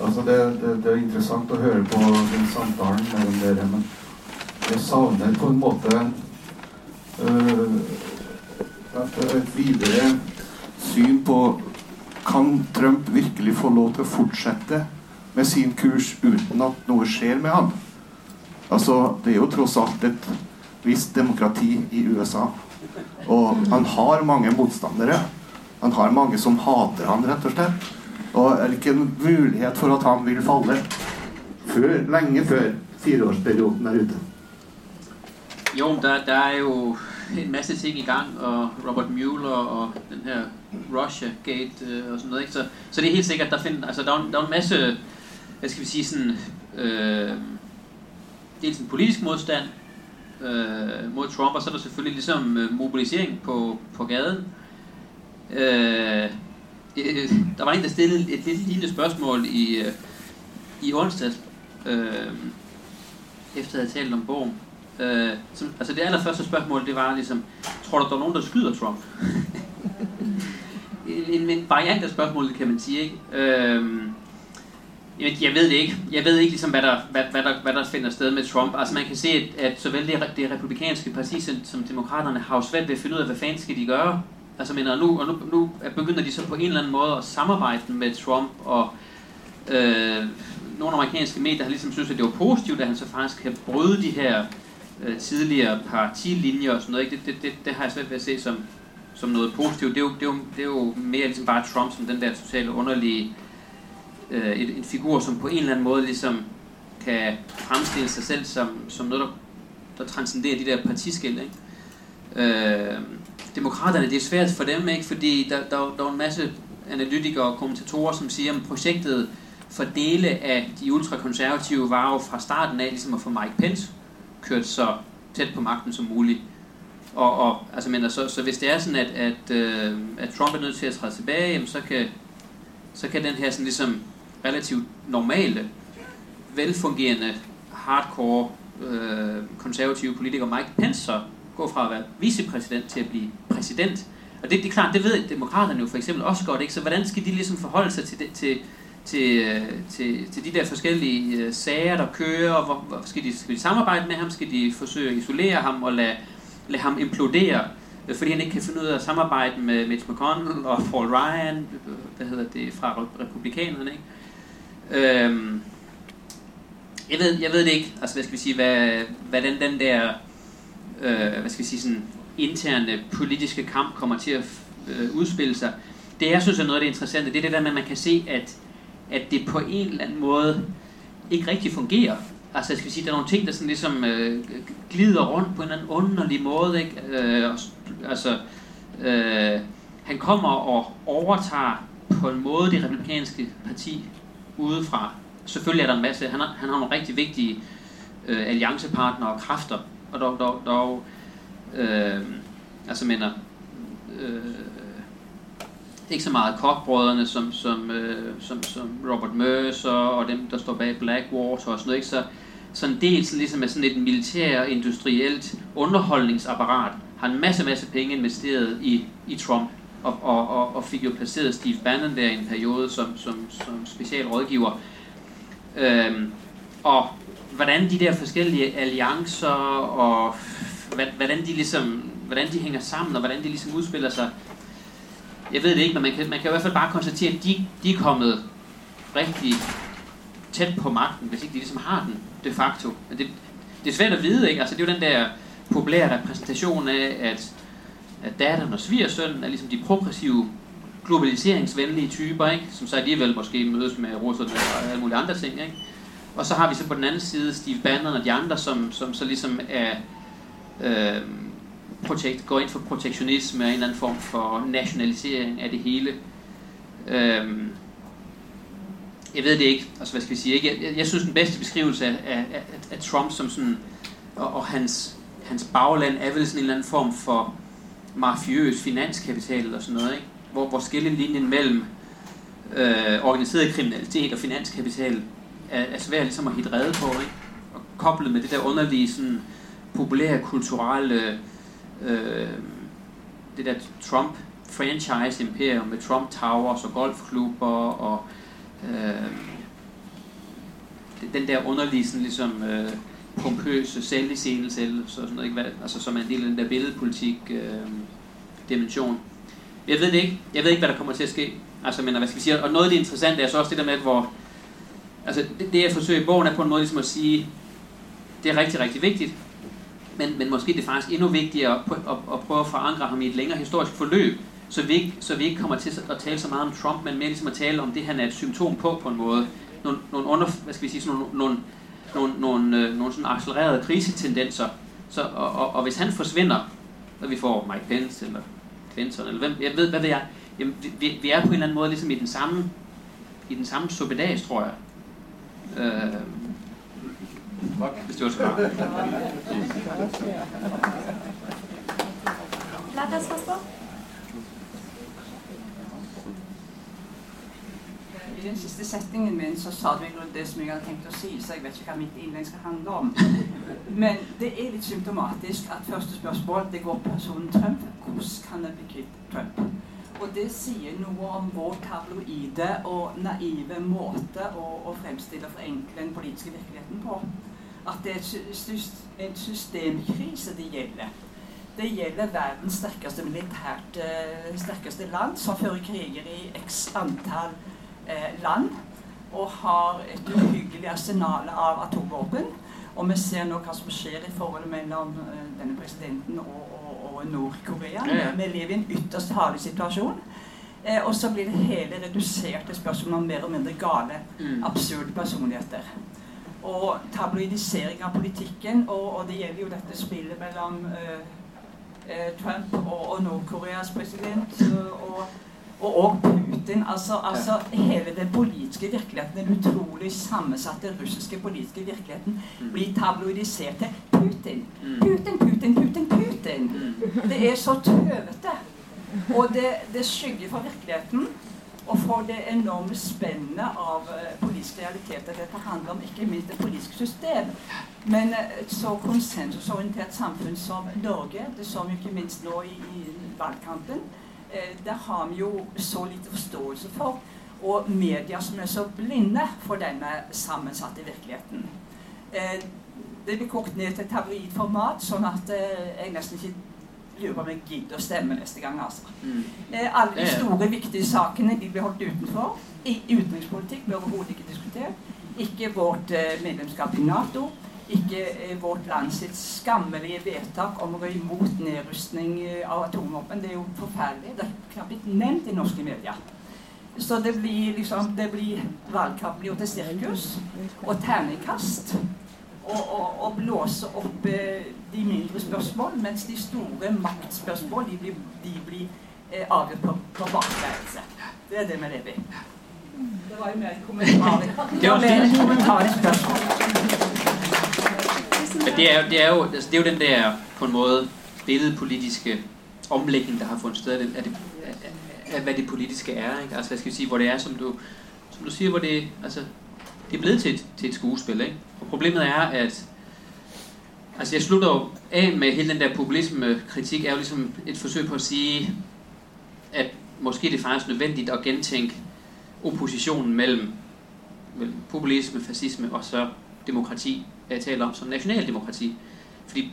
Altså, det det er interessant å høre på den samtalen mellom dere, men jeg savner på en måte øh, et videre syn på Kan Trump virkelig få lov til å fortsette med sin kurs uten at noe skjer med ham? Altså, det er jo tross alt et visst demokrati i USA. Og han har mange motstandere. Han har mange som hater han, rett og slett. Og er ikke en mulighet for at han vil falle før, lenge før fireårsperioden er ute? Jo, der, der er jo en masse ting i gang, og Robert Mueller og den her Russia Gate øh, og sådan noget. Ikke? Så, så det er helt sikkert, der find, altså der er, der er en masse, hvad skal vi sige, sådan, øh, dels en politisk modstand øh, mod Trump, og så er der selvfølgelig ligesom øh, mobilisering på, på gaden. Øh, øh, der var en, der stillede et lidt lignende spørgsmål i, øh, i onsdags, øh, efter at have talt om bogen. Øh, som, altså det allerførste spørgsmål, det var ligesom, tror du, der er nogen, der skyder Trump? en, en variant af spørgsmålet, kan man sige, ikke? Øh, jeg, jeg ved det ikke. Jeg ved ikke, ligesom, hvad, der, hvad, hvad, der, hvad der finder sted med Trump. Altså man kan se, at, at såvel det, det republikanske parti som, som demokraterne har jo svært ved at finde ud af, hvad fanden skal de gøre. Altså, mener, nu, og nu, nu begynder de så på en eller anden måde at samarbejde med Trump, og øh, nogle amerikanske medier har ligesom synes, at det var positivt, at han så faktisk kan bryde de her øh, tidligere partilinjer og sådan noget. Ikke? Det, det, det, det har jeg svært ved at se som, som noget positivt. Det er, jo, det, er jo, det er jo mere ligesom bare Trump som den der totale underlige øh, et, en figur, som på en eller anden måde ligesom kan fremstille sig selv som, som noget, der, der transcenderer de der partiskil. Ikke? Øh, demokraterne, det er svært for dem, ikke? fordi der, der, der er en masse analytikere og kommentatorer, som siger, at projektet for dele af de ultrakonservative var jo fra starten af ligesom at få Mike Pence kørt så tæt på magten som muligt. Og, og altså, men, så, så hvis det er sådan, at, at, øh, at Trump er nødt til at træde tilbage, jamen, så, kan, så kan den her sådan ligesom relativt normale, velfungerende, hardcore øh, konservative politiker Mike Pence så gå fra at være vicepræsident til at blive præsident. Og det, det er klart, det ved demokraterne jo for eksempel også godt, ikke? Så hvordan skal de ligesom forholde sig til, det, til, til, øh, til, til de der forskellige øh, sager, der kører? Hvor, hvor, skal, de, skal de samarbejde med ham? Skal de forsøge at isolere ham og lade, lade ham implodere? Øh, fordi han ikke kan finde ud af at samarbejde med Mitch McConnell og Paul Ryan, øh, hvad hedder det, fra republikanerne, ikke? Øhm, jeg ved, jeg ved det ikke, altså hvad skal vi sige, hvad, hvad den, den der, øh, hvad skal vi sige, sådan interne politiske kamp kommer til at øh, udspille sig. Det jeg synes er noget af det interessante, det er det der med, at man kan se, at, at det på en eller anden måde ikke rigtig fungerer. Altså jeg skal sige, der er nogle ting, der sådan ligesom øh, glider rundt på en eller anden underlig måde. Ikke? Øh, altså, øh, han kommer og overtager på en måde det republikanske parti udefra. Selvfølgelig er der en masse, han har, han har nogle rigtig vigtige øh, alliancepartnere og kræfter, dog, dog, dog øh, altså mener, øh, det er ikke så meget kokbrødrene som, som, øh, som, som Robert Mercer og dem, der står bag Blackwater og sådan noget, ikke? Så, så en del sådan, ligesom af sådan et militær, industrielt underholdningsapparat har en masse, masse penge investeret i, i Trump og, og, og, og fik jo placeret Steve Bannon der i en periode som, som, som specialrådgiver. Øhm, og hvordan de der forskellige alliancer og hvordan de ligesom, hvordan de hænger sammen og hvordan de ligesom udspiller sig, jeg ved det ikke, men man kan, man kan i hvert fald bare konstatere, at de, de er kommet rigtig tæt på magten, hvis ikke de ligesom har den de facto. Men det, det er svært at vide, ikke? Altså, det er jo den der populære repræsentation af, at, at datteren og svigersønnen er ligesom de progressive, globaliseringsvenlige typer, ikke? som så alligevel måske mødes med Roosevelt og alle mulige andre ting. Ikke? Og så har vi så på den anden side Steve Bannon og de andre, som, som så ligesom er øh, protect, går ind for protektionisme og en eller anden form for nationalisering af det hele. Øh, jeg ved det ikke, altså hvad skal vi sige, ikke? Jeg, jeg synes den bedste beskrivelse af, af, af, af Trump som sådan, og, og hans, hans bagland er vel sådan en eller anden form for mafiøs finanskapital eller sådan noget, ikke? Hvor, hvor skillelinjen mellem øh, organiseret kriminalitet og finanskapital er, er svært ligesom at hitte redde på, ikke? Og koblet med det der underlige sådan populære kulturelle øh, det der Trump franchise imperium med Trump Towers og golfklubber og øh, den der underlige sådan ligesom øh, pompøse selviscenelse så sådan noget, ikke? Altså, som er en del af den der billedpolitik øh, dimension. Jeg ved det ikke. Jeg ved ikke, hvad der kommer til at ske. Altså, men hvad skal vi sige? Og noget af det interessante er så også det der med, hvor altså, det, det jeg forsøger i bogen er på en måde ligesom at sige, det er rigtig, rigtig vigtigt, men, men måske det er faktisk endnu vigtigere at, at, at prøve at forankre ham i et længere historisk forløb, så vi, ikke, så vi ikke kommer til at tale så meget om Trump, men mere ligesom at tale om det, han er et symptom på på en måde. Nogle, nogle under, hvad skal vi sige, sådan nogle, nogle, nogle, nogle, øh, nogle sådan accelererede krisetendenser. Så, og, og, og hvis han forsvinder, så vi får Mike Pence eller Clinton, eller hvem, jeg ved, hvad det er, jamen, vi, vi er på en eller anden måde ligesom i den samme, i den samme suppedags, tror jeg. Øh, det så Lad os forstå. I den siste setningen min så sa du egentlig det som jeg hadde tenkt å si, så jeg vet ikke hva mitt innlegg skal handle om. Men det er litt symptomatisk at første spørsmål det går på personen Trump. Hvordan kan jeg bli kvitt Trump? Og det sier noe om vår tabloide og naive måte å, å fremstille for enkle den politiske virkeligheten på. At det er en systemkrise det gjelder. Det gjelder verdens sterkeste militært uh, sterkeste land, som fører kriger i x antall Eh, land og har et uhyggelig arsenal av atomvåpen. Og vi ser nå hva som skjer i forholdet mellom eh, denne presidenten og, og Nord-Korea. Ja, Vi lever i en ytterst farlig situasjon. Eh, og så blir det hele redusert til spørsmål om mer og mindre gale, mm. absurde personligheter. Og tabloidisering av politikken, og, og, det gjelder jo dette spillet mellom uh, Trump og, og Nord-Koreas president. og Og òg Putin. Altså, altså hele den politiske virkeligheten, den utrolig sammensatte russiske politiske virkeligheten, Mm. blir tabloidisert til Putin. Mm. Putin, Putin, Putin, Putin. Mm. Det er så tøvete. Og det, det skygger for virkeligheten. Og for det enorme spennet av eh, politiske realiteter dette handler om, ikke minst det politiske system. Men eh, et så konsensusorientert samfunn som Norge, det så vi ikke minst nå i, i valgkampen, eh, der har vi jo så lite forståelse for. Og media som er så blinde for denne sammensatte virkeligheten. Eh, det blir kokt ned til tabloidformat, sånn at eh, jeg nesten ikke lurer på om jeg gidder å stemme neste gang. altså. Mm. Alle de store, viktige sakene de blir holdt utenfor. I utenrikspolitikk blir overhodet ikke diskutert. Ikke vårt medlemskap i Nato. Ikke eh, vårt land sitt skammelige vedtak om å gå imot nedrustning eh, av atomvåpen. Det er jo forferdelig. Det er knapt blitt nevnt i norske medier. Så det blir liksom det blir valgkamp blir jo til sirkus og terningkast. Og, og, og blåse opp eh, de mindre spørsmål, mens de store maktspørsmål de blir, de blir eh, avgjort på, på bakværelse. Det er det vi lever i. Det var jo mer en kommentar. Det var mer en kommentar i spørsmål. Men det er, jo- det, er jo, altså, det er jo den der, på en måde, billedpolitiske omlægning, der har fundet sted af, det- af, det, af, af hvad det politiske er. Ikke? Altså, hvad skal vi sige, hvor det er, som du, som du siger, hvor det, altså, det er blevet til et, til et skuespil. Ikke? Og problemet er, at altså, jeg slutter jo af med hele den der populisme-kritik, er jo ligesom et forsøg på at sige, at måske det er faktisk nødvendigt at gentænke oppositionen mellem, mellem populisme, fascisme og så demokrati, jeg taler om som nationaldemokrati. Fordi,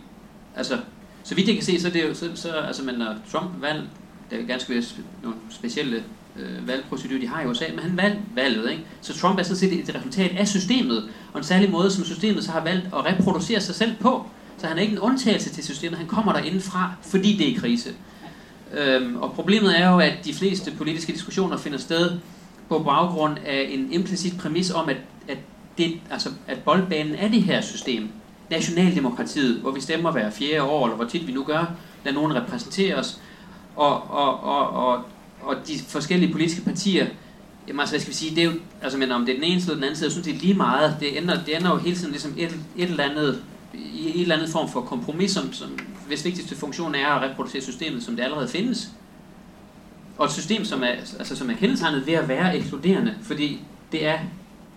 altså, så vidt jeg kan se, så er det jo, så, så altså, man, når Trump valgte, der er ganske vist nogle specielle øh, valgprocedurer, de har i USA, men han valgte valget, ikke? Så Trump er sådan set et resultat af systemet, og en særlig måde, som systemet så har valgt at reproducere sig selv på. Så han er ikke en undtagelse til systemet, han kommer der indenfra, fordi det er krise. Øhm, og problemet er jo, at de fleste politiske diskussioner finder sted på baggrund af en implicit præmis om, at, det, altså, at boldbanen er det her system. Nationaldemokratiet, hvor vi stemmer hver fjerde år, eller hvor tit vi nu gør, der nogen repræsenterer os. Og, og, og, og, og de forskellige politiske partier, jamen altså, hvad skal vi sige, det er jo, altså, men om det er den ene side eller den anden side, jeg synes, det er lige meget. Det ender, det ender jo hele tiden ligesom et, et eller andet, i en eller anden form for kompromis, som, som hvis vigtigste funktion er at reproducere systemet, som det allerede findes. Og et system, som er, altså, som er kendetegnet ved at være ekskluderende, fordi det er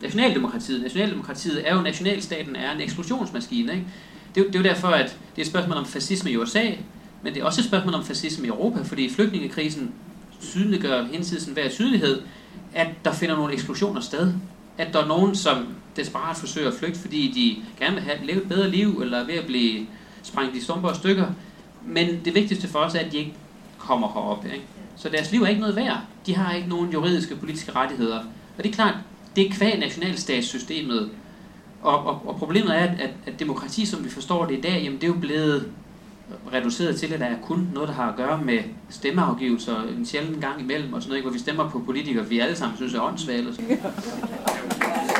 nationaldemokratiet. Nationaldemokratiet er jo, nationalstaten er en eksklusionsmaskine. Ikke? Det, er, jo- det er jo derfor, at det er et spørgsmål om fascisme i USA, men det er også et spørgsmål om fascisme i Europa, fordi flygtningekrisen synliggør hensides hver tydelighed, at der finder nogle eksklusioner sted. At der er nogen, som desperat forsøger at flygte, fordi de gerne vil have leve et bedre liv, eller er ved at blive sprængt i stumper og stykker. Men det vigtigste for os er, at de ikke kommer herop. Ikke? Så deres liv er ikke noget værd. De har ikke nogen juridiske politiske rettigheder. Og det er klart, det er kvæg nationalstatssystemet. Og, og, og problemet er, at, at, demokrati, som vi forstår det i dag, jamen det er jo blevet reduceret til, at der er kun noget, der har at gøre med stemmeafgivelser en sjældent gang imellem, og sådan noget, hvor vi stemmer på politikere, vi alle sammen synes er åndssvage. Eller sådan.